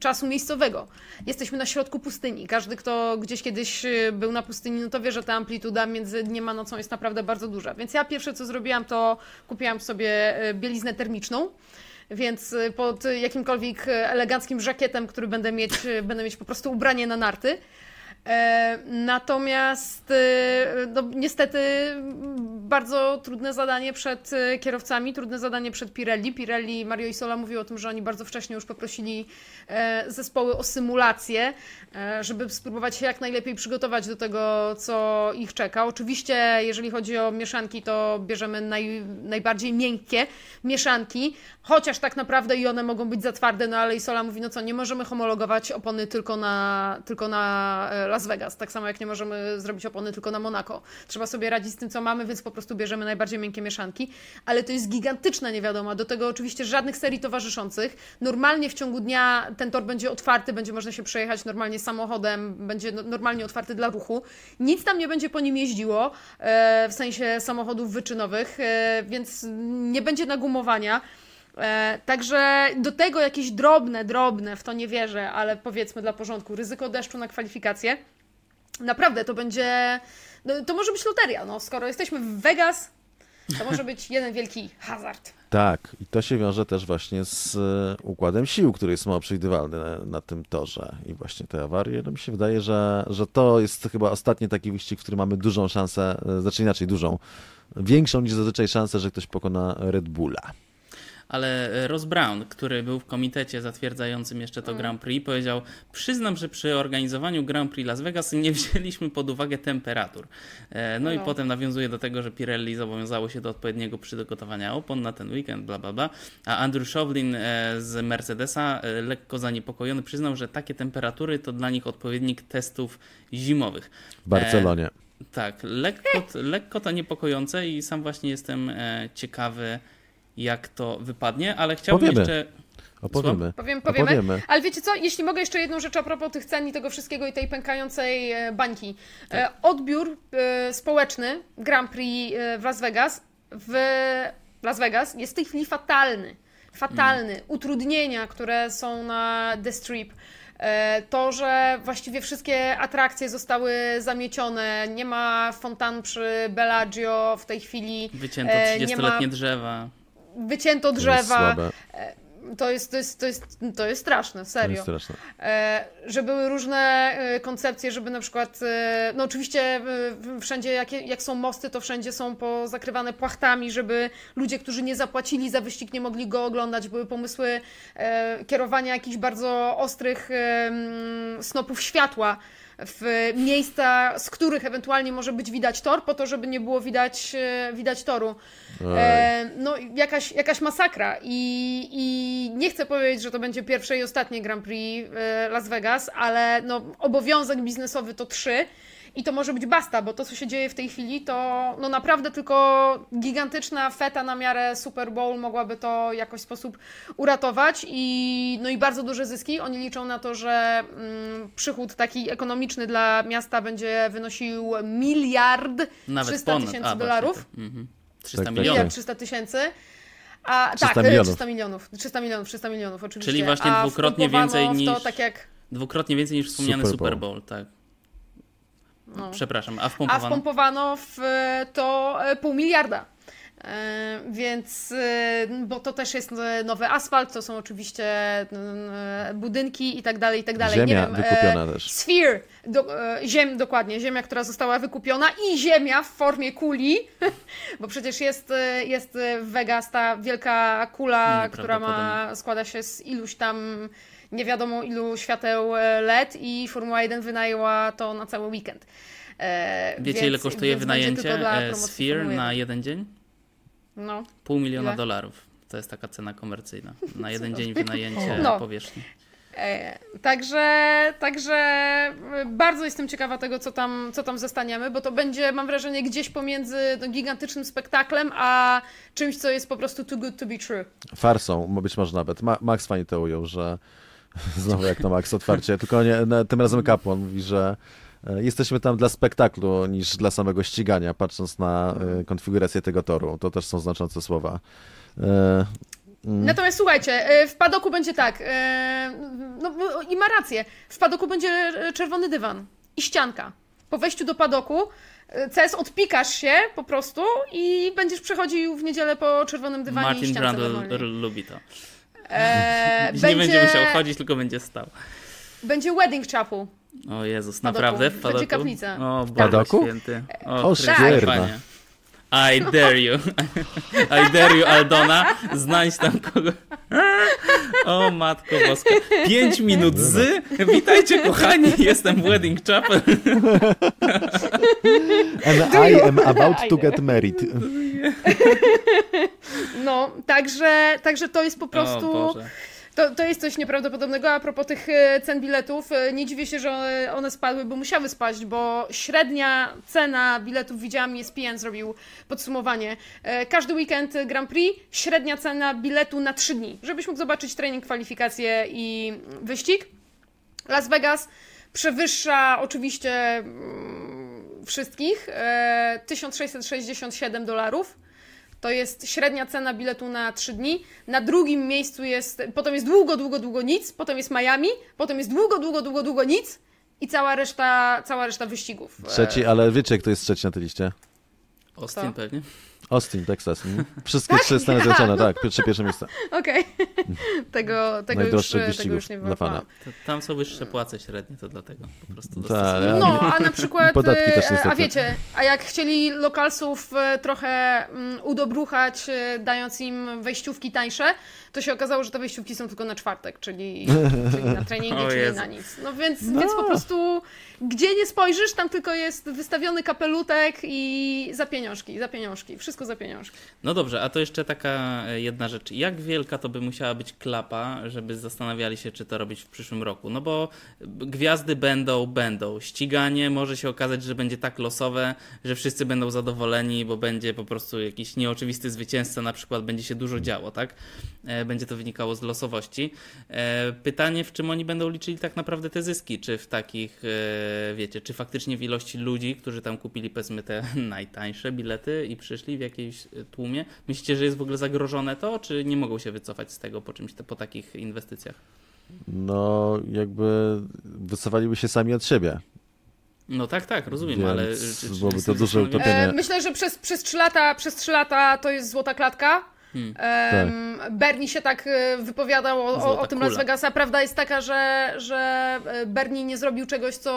czasu miejscowego. Jesteśmy na środku pustyni. Każdy, kto gdzieś kiedyś e, był na pustyni, no to wie, że ta amplituda między dniem a nocą jest naprawdę bardzo duża. Więc ja pierwsze, co zrobiłam, to kupiłam sobie bieliznę termiczną. Więc pod jakimkolwiek eleganckim żakietem, który będę mieć, będę mieć po prostu ubranie na narty. E, Natomiast e, no, niestety bardzo trudne zadanie przed e, kierowcami, trudne zadanie przed Pirelli. Pirelli, Mario Isola mówił o tym, że oni bardzo wcześnie już poprosili zespoły o symulację, żeby spróbować się jak najlepiej przygotować do tego, co ich czeka. Oczywiście, jeżeli chodzi o mieszanki, to bierzemy naj, najbardziej miękkie mieszanki, chociaż tak naprawdę i one mogą być za twarde, no ale Isola mówi, no co, nie możemy homologować opony tylko na, tylko na Las Vegas, tak samo jak nie możemy zrobić opony tylko na Monaco. Trzeba sobie radzić z tym, co mamy, więc po prostu bierzemy najbardziej miękkie mieszanki, ale to jest gigantyczna niewiadoma. Do tego oczywiście żadnych serii towarzyszących. Normalnie w ciągu dnia ten tor będzie otwarty, będzie można się przejechać normalnie samochodem, będzie no- normalnie otwarty dla ruchu. Nic tam nie będzie po nim jeździło, e, w sensie samochodów wyczynowych, e, więc nie będzie nagumowania. E, także do tego jakieś drobne, drobne, w to nie wierzę, ale powiedzmy dla porządku, ryzyko deszczu na kwalifikacje. Naprawdę to będzie. No, to może być loteria. No, skoro jesteśmy w Vegas, to może być jeden wielki hazard. Tak, i to się wiąże też właśnie z e, układem sił, który jest mało przewidywalny na, na tym torze. I właśnie te awarie, no mi się wydaje, że, że to jest chyba ostatni taki wyścig, w którym mamy dużą szansę, e, znaczy inaczej dużą, większą niż zazwyczaj szansę, że ktoś pokona Red Bulla. Ale e, Ross Brown, który był w komitecie zatwierdzającym jeszcze to Grand Prix, powiedział: Przyznam, że przy organizowaniu Grand Prix Las Vegas nie wzięliśmy pod uwagę temperatur. E, No i No. potem nawiązuje do tego, że Pirelli zobowiązało się do odpowiedniego przygotowania opon na ten weekend, bla bla bla. A Andrew Shovlin e, z Mercedesa, lekko zaniepokojony, przyznał, że takie temperatury to dla nich odpowiednik testów zimowych. W Barcelonie. Tak, lekko, lekko to niepokojące i sam właśnie jestem ciekawy, jak to wypadnie, ale chciałbym Powiemy. jeszcze. Opowiemy. Powiem, powiemy. Opowiemy. Ale wiecie co, jeśli mogę jeszcze jedną rzecz a propos tych cen i tego wszystkiego i tej pękającej e, bańki. E, Odbiór e, społeczny Grand Prix w Las Vegas w Las Vegas jest w tej chwili fatalny. Fatalny. Utrudnienia, które są na The Strip. To, że właściwie wszystkie atrakcje zostały zamiecione, nie ma fontan przy Bellagio w tej chwili, Wycięto E, nie 30-letnie ma- drzewa. Wycięto To jest drzewa. słabe. To jest, to, jest, to, jest, to jest straszne, To serio. jest straszne. E, że były różne e, koncepcje, żeby na przykład, e, no oczywiście e, wszędzie jak, jak są mosty, to wszędzie są pozakrywane płachtami, żeby ludzie, którzy nie zapłacili za wyścig, nie mogli go oglądać. Były pomysły e, kierowania jakichś bardzo ostrych e, snopów światła w miejsca, z których ewentualnie może być widać tor, po to, żeby nie było widać, e, widać toru. E, no, jakaś, jakaś masakra. I, I nie chcę powiedzieć, że to będzie pierwsze i ostatnie Grand Prix e, Las Vegas, ale no, obowiązek biznesowy to trzy. I to może być basta, bo to, co się dzieje w tej chwili, to no naprawdę tylko gigantyczna feta na miarę Super Bowl mogłaby to w jakoś sposób uratować i, no i bardzo duże zyski. Oni liczą na to, że mm, przychód taki ekonomiczny dla miasta będzie wynosił miliard Nawet 300 ponad. tysięcy dolarów. Mhm. 300 Tak, tak, milionów. Miliard 300 tysięcy. A 300 tak, e, milionów. 300 milionów. 300 milionów, 300 milionów, oczywiście. Czyli właśnie dwukrotnie więcej w to, niż- tak jak. Dwukrotnie więcej niż wspomniany Super Super Bowl. Bowl, tak. No. Przepraszam, a A wpompowano? wpompowano w e, to e, pół miliarda. E, Więc, bo to też jest nowy asfalt, to są oczywiście budynki i tak dalej, i tak dalej. Ziemia Nie wiem, e, wykupiona też. Sphere, do, e, ziem, dokładnie, ziemia, która została wykupiona i ziemia w formie kuli, bo przecież jest, jest w Vegas ta wielka kula, która ma, składa się z iluś tam nie wiadomo ilu świateł e, LED i Formuła 1 wynajęła to na cały weekend. E, Wiecie, więc- ile kosztuje wynajęcie e, Sphere na 1. jeden dzień? No. Pół miliona Ile? dolarów. To jest taka cena komercyjna. Na jeden dzień wynajęcie No. powierzchni. E, Także, także bardzo jestem ciekawa tego, co tam, co tam zostaniemy, bo to będzie, mam wrażenie, gdzieś pomiędzy no, gigantycznym spektaklem, a czymś, co jest po prostu too good to be true. Farsą, być może nawet. Ma, Max fajnie to ujął, że znowu jak to Max otwarcie, tylko nie, no, tym razem Kapłon mówi, że e, jesteśmy tam dla spektaklu niż dla samego ścigania, patrząc na e, konfigurację tego toru. To też są znaczące słowa. E, Natomiast słuchajcie, w padoku będzie tak, no bo- i ma rację, w padoku będzie czerwony dywan i ścianka. Po wejściu do padoku CS odpikasz się po prostu i będziesz przechodził w niedzielę po czerwonym dywanie i Martin ściance Brandl lubi to. E, Nie będzie musiał chodzić, tylko będzie stał. Będzie wedding chapel. O Jezus, padoku. naprawdę? W Będzie padoku? kaplica. O Boże padoku? święty. O, Chryste, sztywna. I dare you. I dare you, Aldona. Znajdź tam kogo. O matko boska. Pięć minut z. Witajcie kochani, jestem w Wedding Chapel. and I am about to get married. No, także, także to jest po O prostu. Boże. To, to jest coś nieprawdopodobnego. A propos tych e, cen biletów, e, nie dziwię się, że one- spadły, bo musiały spaść, bo średnia cena biletów, widziałam, ESPN zrobił podsumowanie. E, Każdy weekend Grand Prix, średnia cena biletu na 3 dni, żebyś mógł zobaczyć trening, kwalifikacje i wyścig. Las Vegas przewyższa oczywiście mm, wszystkich. E, 1667 dolarów. To jest średnia cena biletu na 3 dni. Na drugim miejscu jest, potem jest długo, długo, długo nic, potem jest Miami, potem jest długo, długo, długo, długo nic i cała reszta, cała reszta wyścigów. E, Trzeci, ale wiecie, kto jest trzeci na tej liście? Austin pewnie. Austin, Texas. Mm. Wszystkie trzy Stany Zjednoczone, tak, trzy pierwsze miejsca. Okej. tego, tego, już, Najdroższych tego już nie dla fana. To tam są wyższe płace średnie, to dlatego po prostu Tak, dostosowują. No, a na przykład. Podatki też e, niestety. A wiecie, a jak chcieli lokalsów e, trochę mm, udobruchać, e, dając im wejściówki tańsze, to się okazało, że te wejściówki są tylko na czwartek, czyli, czyli na treningi, czyli Jezu. na nic. No więc, więc po prostu gdzie nie spojrzysz, tam tylko jest wystawiony kapelutek i za pieniążki, za pieniążki, wszystko za pieniążki. No dobrze, a to jeszcze taka e, jedna rzecz. Jak wielka to by musiała być klapa, żeby zastanawiali się, czy to robić w przyszłym roku? No bo gwiazdy będą, będą. Ściganie może się okazać, że będzie tak losowe, że wszyscy będą zadowoleni, bo będzie po prostu jakiś nieoczywisty zwycięzca, na przykład będzie się dużo działo, tak? E, Będzie to wynikało z losowości. E, Pytanie, w czym oni będą liczyli tak naprawdę te zyski? Czy w takich, wiecie, czy faktycznie w ilości ludzi, którzy tam kupili powiedzmy te najtańsze bilety i przyszli w jakiejś e, tłumie? Myślicie, że jest w ogóle zagrożone to, czy nie mogą się wycofać z tego po czymś, po takich inwestycjach? No, jakby wycofaliby się sami od siebie. No tak, tak, rozumiem, Więc ale... czy- czy byłoby to duże utopienie. E, myślę, że przez, przez 3 lata, przez 3 lata to jest złota klatka. Hmm. Em, Bernie się tak e, wypowiadał o, o, o tym kula. Las Vegasa. Prawda jest taka, że, że Bernie nie zrobił czegoś, co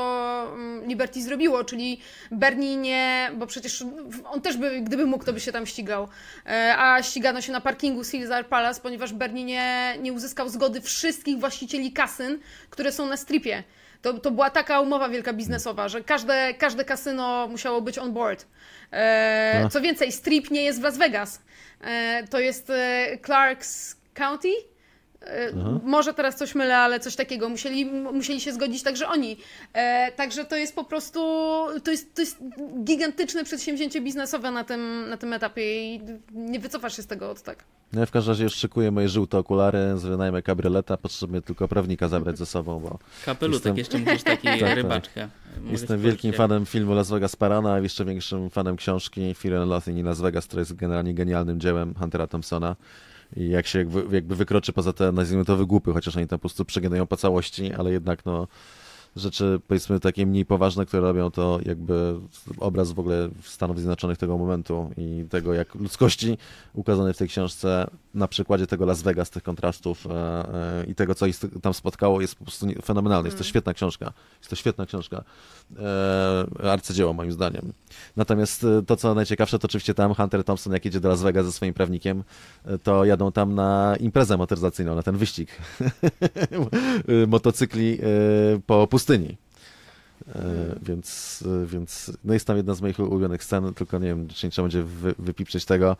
mm, Liberty zrobiło, czyli Bernie nie, bo przecież on też by, gdyby mógł, to by się tam ścigał. E, A ścigano się na parkingu Caesar Palace, ponieważ Bernie nie, nie uzyskał zgody wszystkich właścicieli kasyn, które są na stripie. To, to była taka umowa wielka biznesowa, że każde, każde kasyno musiało być on board. E, No. co więcej, strip nie jest w Las Vegas. E, to jest e, Clarks County. E, Może teraz coś mylę, ale coś takiego. Musieli, musieli się zgodzić także oni. E, także to jest po prostu, to jest, to jest gigantyczne przedsięwzięcie biznesowe na tym, na tym etapie i nie wycofasz się z tego od tak. No ja w każdym razie już szykuję moje żółte okulary, wynajmę kabrioleta, potrzebuję tylko prawnika zabrać ze sobą, bo Kapelutek Jestem- jeszcze musisz taki tak. rybaczkę. Mogę jestem wielkim fanem filmu Las Vegas Parana, a jeszcze większym fanem książki Fear and Loathing in Las Vegas, która jest generalnie genialnym dziełem Huntera Thompsona. I jak się jakby, jakby wykroczy poza te, nazwijmy to, wygłupy, chociaż oni tam po prostu przeginują po całości, ale jednak no rzeczy powiedzmy takie mniej poważne, które robią to jakby obraz w ogóle Stanów Zjednoczonych tego momentu i tego jak ludzkości ukazane w tej książce na przykładzie tego Las Vegas, tych kontrastów e, e, i tego, co ich tam spotkało jest po prostu fenomenalne. Jest to świetna książka. Jest to świetna książka. E, arcydzieło moim zdaniem. Natomiast to, co najciekawsze, to oczywiście tam Hunter Thompson, jak jedzie do Las Vegas ze swoim prawnikiem, to jadą tam na imprezę motoryzacyjną, na ten wyścig motocykli po pustyni. E, Więc, więc no jest tam jedna z moich ulubionych scen, tylko nie wiem, czy nie trzeba będzie wy, wypiprzeć tego.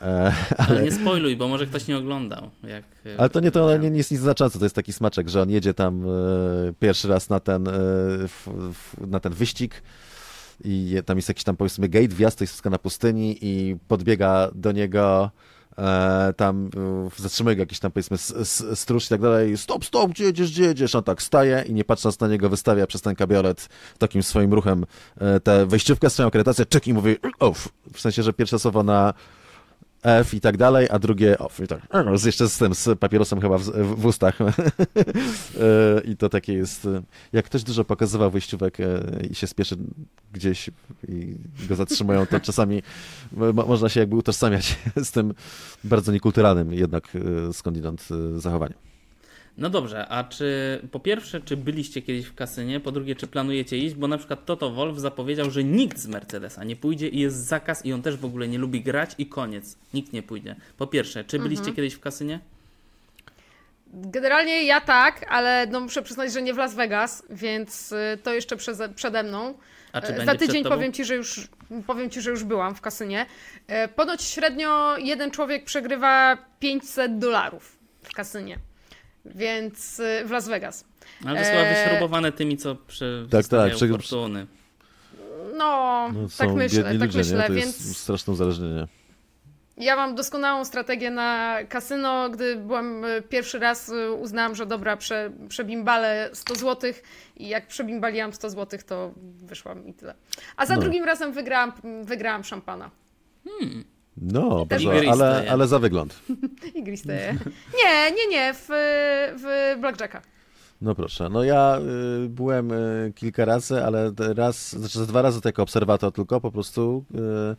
E, Ale nie spoiluj, bo może ktoś nie oglądał. Jak, e, ale to nie, to nie, nie jest nic znaczące, to jest taki smaczek, że on jedzie tam e, pierwszy raz na ten, na ten wyścig i tam jest jakiś tam powiedzmy gate, wjazd, to jest wszystko na pustyni i podbiega do niego e, tam, e, zatrzymuje go jakiś tam powiedzmy stróż i tak dalej, stop, stop, gdzie jedziesz, gdzie jedziesz? On tak staje i nie patrząc na niego wystawia przez ten kabiolet takim swoim ruchem e, tę wejściówkę, swoją akredytację, czek i mówi off, w sensie, że pierwsze słowo na F i tak dalej, a drugie off i tak. Z, jeszcze z tym, z papierosem chyba w, w, w ustach. E, I to takie jest. e, Jak ktoś dużo pokazywał wyjściówek e, i się spieszy gdzieś i go zatrzymują, to czasami mo- można się jakby utożsamiać z tym bardzo niekulturalnym jednak skądinąd zachowaniem. No dobrze, a czy po pierwsze, czy byliście kiedyś w kasynie? Po drugie, czy planujecie iść? Bo na przykład Toto Wolf zapowiedział, że nikt z Mercedesa nie pójdzie i jest zakaz i on też w ogóle nie lubi grać i koniec. Nikt nie pójdzie. Po pierwsze, czy byliście kiedyś w kasynie? Generalnie ja tak, ale no muszę przyznać, że nie w Las Vegas, więc y, to jeszcze przeze, przede mną. A czy będzie Za tydzień powiem ci, że już powiem ci, że już byłam w kasynie. E, Ponoć średnio jeden człowiek przegrywa 500 dolarów w kasynie. Więc y, w Las Vegas. Ale to chyba Eee, wyśrubowane tymi, co przy tak, przy- fortuny. No, No, tak są myślę, tak ludzie, myślę, nie? To więc jest straszne uzależnienie. ja mam doskonałą strategię na kasyno. Gdy byłam y, pierwszy raz, y, uznałam, że dobra, prze, przebimbalę 100 zł i jak przebimbaliłam 100 zł, to wyszłam i tyle. A za No. drugim razem wygrałam, wygrałam szampana. No, bardzo, ale, ale za wygląd. I gristeje. Nie, nie, nie, w, w Blackjacka. No proszę, no ja y, byłem y, kilka razy, ale raz, znaczy dwa razy jako obserwator tylko, po prostu, y,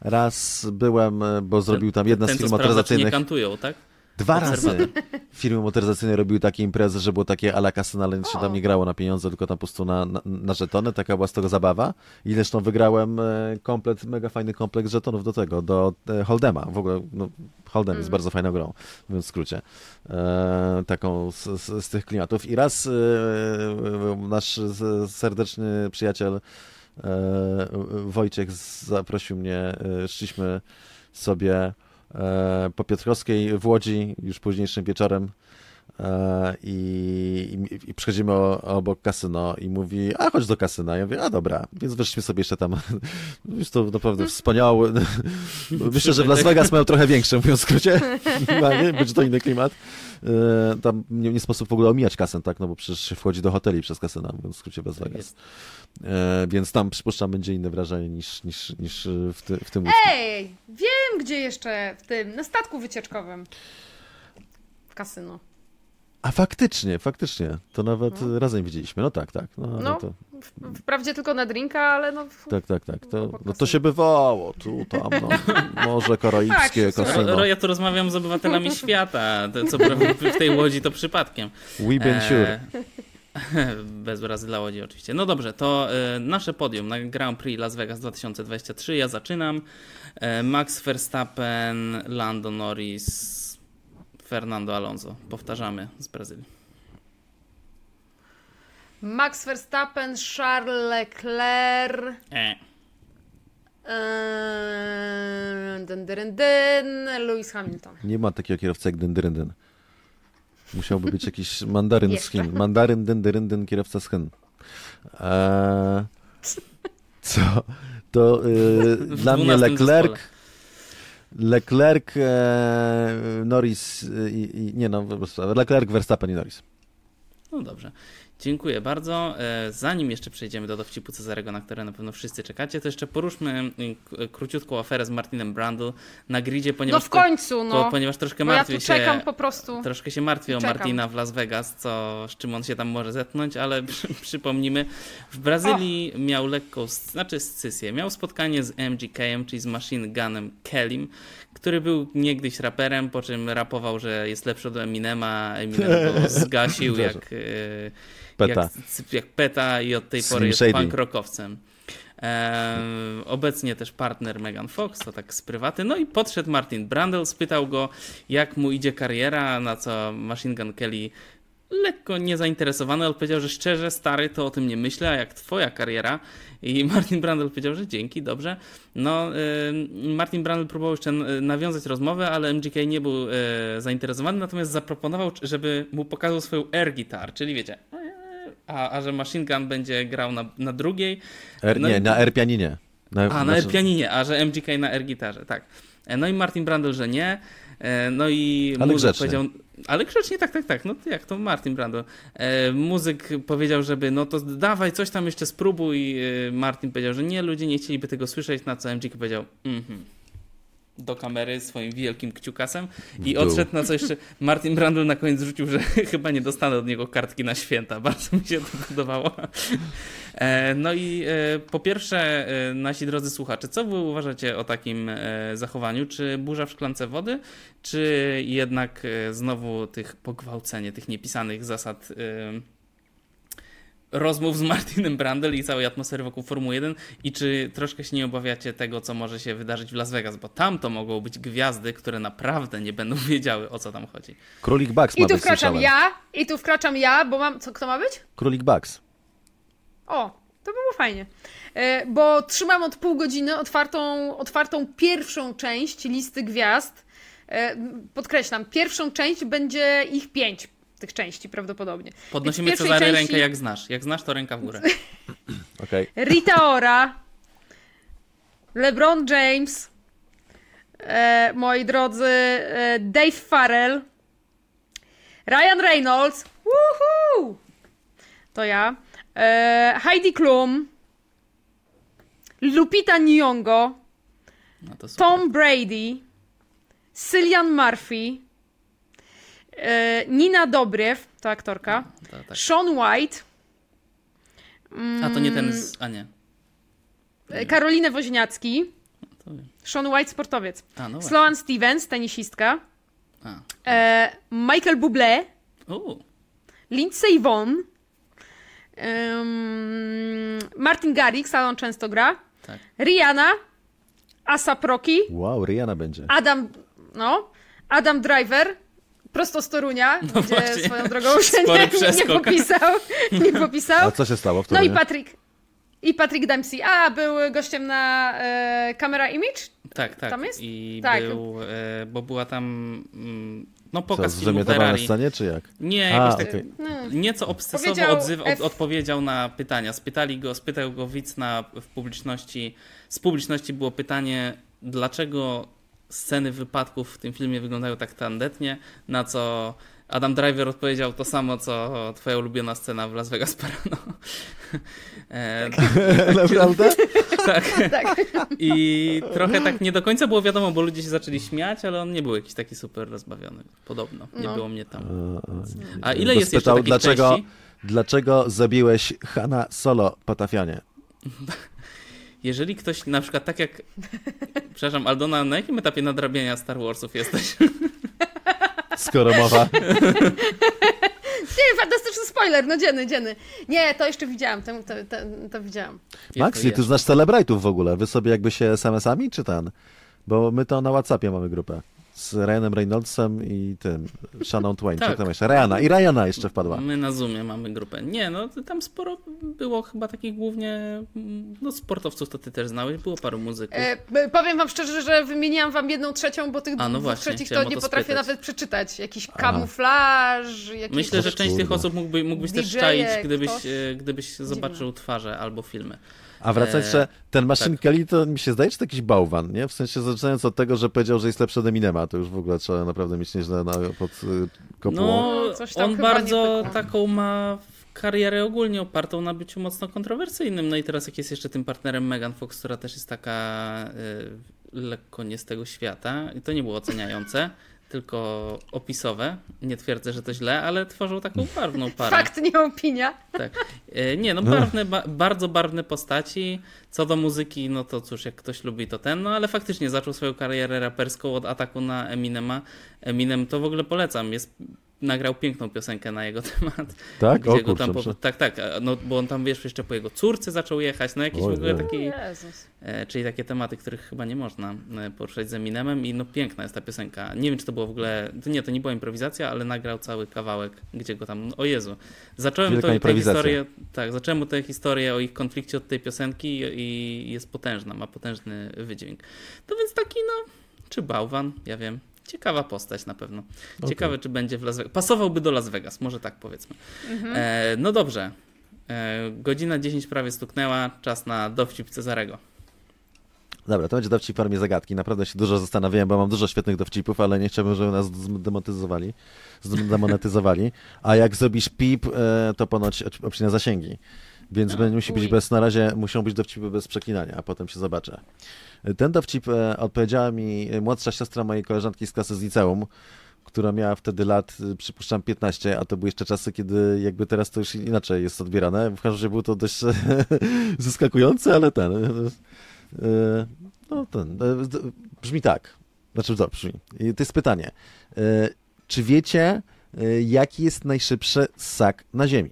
Raz byłem, bo zrobił tam jedna Ten, z firm motoryzacyjnych. kantują, tak? Dwa razy firmy motoryzacyjne robiły takie imprezy, że było takie ala kasyna, ale nic się tam nie grało na pieniądze, tylko tam po prostu na, na, na żetony. Taka była z tego zabawa. I zresztą wygrałem e, komplet, mega fajny komplekt żetonów do tego, do e, Holdema. W ogóle no, Holdem jest bardzo fajną grą, mówiąc w skrócie. E, taką z, z, z tych klimatów. I raz e, nasz z- serdeczny przyjaciel e, Wojciech zaprosił mnie, e, szliśmy sobie e, po Piotrkowskiej w Łodzi już późniejszym wieczorem e, i, i, i przechodzimy o, obok kasyno i mówi, a chodź do kasyna. Ja mówię, a dobra, więc weszliśmy sobie jeszcze tam. Już to naprawdę wspaniałe. Myślę, że w Las Vegas mają trochę większe, mówiąc w skrócie. Będzie to inny klimat. E, Tam nie, nie sposób w ogóle omijać kasyn, tak? No bo przecież się wchodzi do hoteli przez kasyna, mówiąc w skrócie Las Vegas. jest. E, Więc tam przypuszczam będzie inne wrażenie niż, niż, niż w, ty, w tym łódzkim. Ej, wiem gdzie jeszcze, w tym, na statku wycieczkowym. W kasyno. A faktycznie, faktycznie. To nawet razem widzieliśmy. No tak, tak. No, No. no to, Wprawdzie tylko na drinka, ale no... tak, tak, tak. To, Obok no to się bywało. Tu, tam, no. Morze Karaibskie, Tak, kasyno. Ro, ja tu rozmawiam z obywatelami świata. To, co prawda w tej łodzi to przypadkiem. We been sure. E, Bez urazy dla Łodzi oczywiście. No dobrze, to e, nasze podium na Grand Prix Las Vegas 2023. Ja zaczynam. E, Max Verstappen, Lando Norris, Fernando Alonso. Powtarzamy z Brazylii. Max Verstappen, Charles Leclerc, E. yy, dyn, Lewis Hamilton. Nie ma takiego kierowcy jak Dyndyryndyn. Musiałby być jakiś mandaryn z. Chin. Mandaryn, Dyndyryndyn, kierowca z Chin. Eee, co? To y, dla mnie 12 Leclerc, zespole. Leclerc, e, Norris i, i nie no, po prostu Leclerc, Verstappen i Norris. No dobrze. Dziękuję bardzo. E, Zanim jeszcze przejdziemy do dowcipu Cezarego, na które na pewno wszyscy czekacie, to jeszcze poruszmy y, k- króciutką aferę z Martinem Brundle na gridzie, No ponieważ, w końcu, no. ponieważ troszkę Bo ja martwię tu czekam się... po prostu. Troszkę się martwię o Czekam. Martina w Las Vegas, co, z czym on się tam może zetknąć, ale przy, przypomnimy, w Brazylii miał lekką, znaczy scysję, miał spotkanie z MGK-em, czyli z Machine Gunem Kellym, który był niegdyś raperem, po czym rapował, że jest lepszy od Eminema, Eminem go zgasił jak, e, Peta. jak, jak peta i od tej Slim pory jest Shady. punk rockowcem. Eee, obecnie też partner Megan Fox, to tak z prywaty. No i podszedł Martin Brundle, spytał go, jak mu idzie kariera, na co Machine Gun Kelly lekko niezainteresowany, ale powiedział, że szczerze, stary, to o tym nie myślę, a jak twoja kariera? I Martin Brundle powiedział, że dzięki, dobrze. No, Martin Brundle próbował jeszcze nawiązać rozmowę, ale MGK nie był y, zainteresowany, natomiast zaproponował, żeby mu pokazał swoją air guitar, czyli wiecie, a, a że Machine Gun będzie grał na, na drugiej, R, No nie, i- na R pianinie. Na, a, na air pianinie, a że MGK na air gitarze, tak. E, No i Martin Brundle, że nie. E, No i Ale muzyk grzecznie. powiedział. Ale grzecznie, tak, tak, tak. No to jak to Martin Brundle. E, muzyk powiedział, żeby no to dawaj, coś tam jeszcze spróbuj. E, Martin powiedział, że nie, ludzie nie chcieliby tego słyszeć, na co MGK powiedział, mhm. Do kamery swoim wielkim kciukasem i odszedł na co jeszcze. Martin Brundle na koniec rzucił, że chyba nie dostanę od niego kartki na święta. Bardzo mi się to podobało. E, No i e, po pierwsze, e, nasi drodzy słuchacze, co wy uważacie o takim zachowaniu? Czy burza w szklance wody, czy jednak znowu tych pogwałcenie, tych niepisanych zasad rozmów z Martinem Brandel i całej atmosfery wokół Formuły 1 i czy troszkę się nie obawiacie tego, co może się wydarzyć w Las Vegas, bo tam to mogą być gwiazdy, które naprawdę nie będą wiedziały, o co tam chodzi. Królik Bugs ma I tu być, wkraczam słyszałem. ja, i tu wkraczam ja, bo mam... Co, kto ma być? Królik Bugs. O, to było fajnie. E, Bo trzymam od pół godziny otwartą, otwartą pierwszą część listy gwiazd. E, Podkreślam, pierwszą część będzie ich pięć tych części prawdopodobnie. Podnosimy Więc Cezary części rękę jak znasz. Jak znasz, to ręka w górę. Okej. Rita Ora, LeBron James, e, moi drodzy, e, Dave Farrell, Ryan Reynolds, woohoo! to ja, e, Heidi Klum, Lupita Nyong'o, No. Tom Brady, Cillian Murphy, Nina Dobrew, to aktorka, To, tak. Sean White, A to nie ten z... A nie. e, Karolinę Woźniacki, wiem. Sean White, sportowiec. A, no. Sloan Stevens, tenisistka. A. E, Michael Bublé. Vonn. Ym, Martin Garrix, ale on często gra. tak. Rihanna. Asap Rocky. Wow, Rihanna będzie. Adam, no, Adam Driver, prosto z Torunia, gdzie No właśnie. swoją drogą się nie, nie popisał. Nie A popisał. co się stało w No i? Patrick. I Patrick Dempsey. A, był gościem na e, Camera Image? Tak, tak. Tam jest? I Tak. był, e, bo była tam, mm, no Co, pokaz filmu zwymiotowane na Ferrari. scenie, czy jak? Nie, A, jakoś tak, okej. nieco obsesowo Powiedział odzyw, od, odpowiedział na pytania. Spytali go, spytał go widz na, w publiczności, z publiczności było pytanie, dlaczego sceny wypadków w tym filmie wyglądają tak tandetnie, na co Adam Driver odpowiedział to samo, co twoja ulubiona scena w Las Vegas Parano. E, Naprawdę? tak. Tak. I trochę tak nie do końca było wiadomo, bo ludzie się zaczęli śmiać, ale on nie był jakiś taki super rozbawiony. Podobno. Nie No. było mnie tam. A, ile jest jeszcze takich dlaczego, dlaczego zabiłeś Hanna Solo Patafianie? Jeżeli ktoś na przykład tak jak. Przepraszam, Aldona, na jakim etapie nadrabiania Star Warsów jesteś? Skoro mowa. Nie, fantastyczny spoiler, no dzienny, dzienny. Nie, to jeszcze widziałam, to, to, to, to widziałam. Max, to ty znasz celebritów w ogóle. Wy sobie jakby się SMS-ami, czy ten? Bo my to na Whatsappie mamy grupę. Z Ryanem Reynoldsem i tym, Shannon Twain. Tak. Tam jeszcze? Ryana. I Ryana jeszcze wpadła. My na Zoomie mamy grupę. Nie, no tam sporo było chyba takich głównie. mm, No sportowców to ty też znałeś, było paru muzyków. E, powiem wam szczerze, że wymieniłam wam jedną trzecią, bo tych A, no właśnie, trzecich to nie to potrafię spytać. nawet przeczytać. Jakiś kamuflaż, jakiś... Myślę, że część tych osób mógłby, mógłbyś też DJ-e, czaić, gdybyś, ktoś. e, gdybyś zobaczył twarze albo filmy. A wracając jeszcze, ten Machine tak. Kelly to mi się zdaje, czy to jakiś bałwan, nie? W sensie zaczynając od tego, że powiedział, że jest lepszy od Eminema, to już w ogóle trzeba naprawdę mieć nieźle na, pod y, kopułą. No, No, coś tam on bardzo taką ma karierę ogólnie opartą na byciu mocno kontrowersyjnym. No i teraz jak jest jeszcze tym partnerem Megan Fox, która też jest taka y, lekko nie z tego świata. I to nie było oceniające, tylko opisowe. Nie twierdzę, że to źle, ale tworzą taką barwną parę. Fakt, nie opinia. Tak. E, Nie, no barwne, ba, bardzo barwne postaci. Co do muzyki, no to cóż, jak ktoś lubi, to ten. No ale faktycznie zaczął swoją karierę raperską od ataku na Eminema. Eminem to w ogóle polecam. Jest, nagrał piękną piosenkę na jego temat. Tak? Gdzie O go tam po, tak, tak. No, bo on tam, wiesz, jeszcze po jego córce zaczął jechać. No jakieś w Oj, ogóle oj. takie... Jezus. E, czyli takie tematy, których chyba nie można e, poruszać z Eminemem i no piękna jest ta piosenka. Nie wiem, czy to było w ogóle, to nie, to nie była improwizacja, ale nagrał cały kawałek, gdzie go tam, o Jezu. Zacząłem Wielka to, tę historię, tak, zacząłem mu tę historię o ich konflikcie od tej piosenki i jest potężna, ma potężny wydźwięk. To więc taki, no, czy bałwan, ja wiem. Ciekawa postać na pewno. Ciekawe, czy będzie w Las Vegas. Pasowałby do Las Vegas, może tak powiedzmy. E, no dobrze. E, godzina 10 prawie stuknęła, czas na dowcip Cezarego. Dobra, to będzie dowcip w formie zagadki. Naprawdę się dużo zastanawiałem, bo mam dużo świetnych dowcipów, ale nie chciałbym, żeby nas zdemonetyzowali. Zdemonetyzowali. A jak zrobisz pip, e, to ponoć obc- obcina zasięgi. Więc będzie- musi być bez, na razie muszą być dowcipy bez przeklinania, a potem się zobaczę. Ten dowcip e, odpowiedziała mi młodsza siostra mojej koleżanki z klasy z liceum, która miała wtedy lat, y, przypuszczam, 15, a to były jeszcze czasy, kiedy jakby teraz to już inaczej jest odbierane. W każdym razie było to dość zaskakujące, ale ten... e, e, No ten, e, brzmi tak. Znaczy, to brzmi. To jest pytanie. E, Czy wiecie, e, jaki jest najszybszy ssak na ziemi?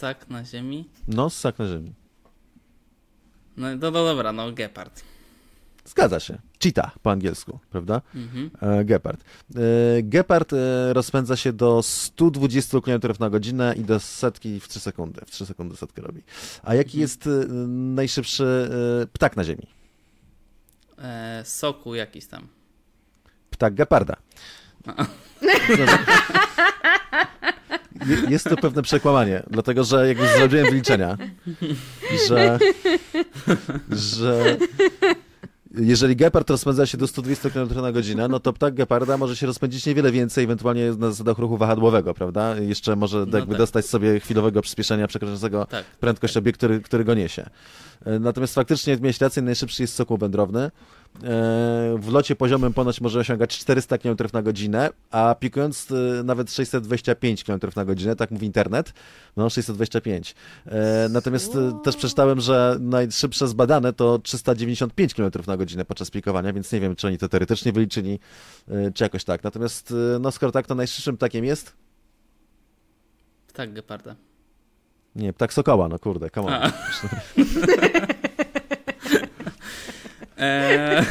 Ssak na ziemi. No, ssak na ziemi. No, no, no dobra, no gepard. Zgadza się. Cheetah po angielsku, prawda? Mhm. E, Gepard. E, Gepard e, rozpędza się do 120 km na godzinę i do setki w 3 sekundy. W 3 sekundy setkę robi. A jaki Mhm. jest najszybszy ptak na ziemi? E, soku jakiś tam. Ptak geparda. Je- Jest to pewne przekłamanie, dlatego że jak już zrobiłem wyliczenia, że, że jeżeli gepard rozpędza się do 120 km na godzinę, no to ptak geparda może się rozpędzić niewiele więcej, ewentualnie na zasadach ruchu wahadłowego, prawda? Jeszcze może No jakby tak. dostać sobie chwilowego przyspieszenia przekraczającego Tak. prędkość obiekt, który, który go niesie. E, Natomiast faktycznie miałeś rację, najszybszy jest sokół wędrowny. W locie poziomym ponoć może osiągać 400 km na godzinę, a pikując e, nawet 625 km na godzinę, tak mówi internet, no 625. E, Natomiast e, też przeczytałem, że najszybsze zbadane to 395 km na godzinę podczas pikowania, więc nie wiem, czy oni to teoretycznie wyliczyli, e, czy jakoś tak. Natomiast e, no skoro tak, to najszybszym ptakiem jest? Tak, Geparda. Nie, ptak sokoła, no kurde, come on. E,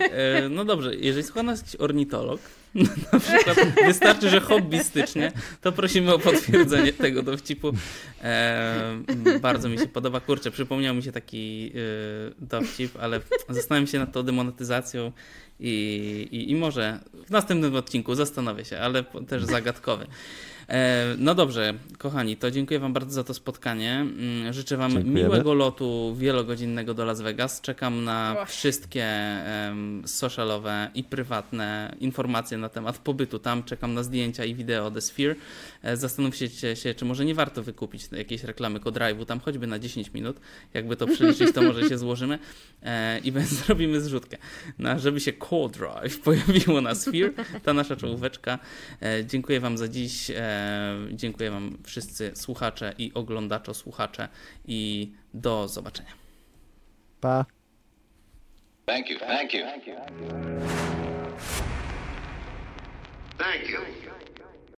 e, no dobrze, jeżeli słucha nas jakiś ornitolog, na przykład wystarczy, że hobbystycznie, to prosimy o potwierdzenie tego dowcipu. E, bardzo mi się podoba. Kurczę, przypomniał mi się taki e, dowcip, ale zastanawiam się nad tą demonetyzacją i, i, i może w następnym odcinku zastanowię się, ale też zagadkowy. E, No dobrze, kochani, to dziękuję Wam bardzo za to spotkanie. Mm, Życzę Wam Dziękujemy. miłego lotu wielogodzinnego do Las Vegas. Czekam na wszystkie socialowe i prywatne informacje na temat pobytu tam. Czekam na zdjęcia i wideo The Sphere. E, Zastanówcie się, czy może nie warto wykupić jakiejś reklamy Codrive'u tam choćby na 10 minut. Jakby to przeliczyć, to może się złożymy e, i zrobimy zrzutkę. Na, żeby się Codrive pojawiło na Sphere, ta nasza czołóweczka. E, Dziękuję Wam za dziś. E, Dziękuję Wam wszyscy słuchacze i oglądaczo słuchacze i do zobaczenia. Pa. Thank you. Thank you. Thank you.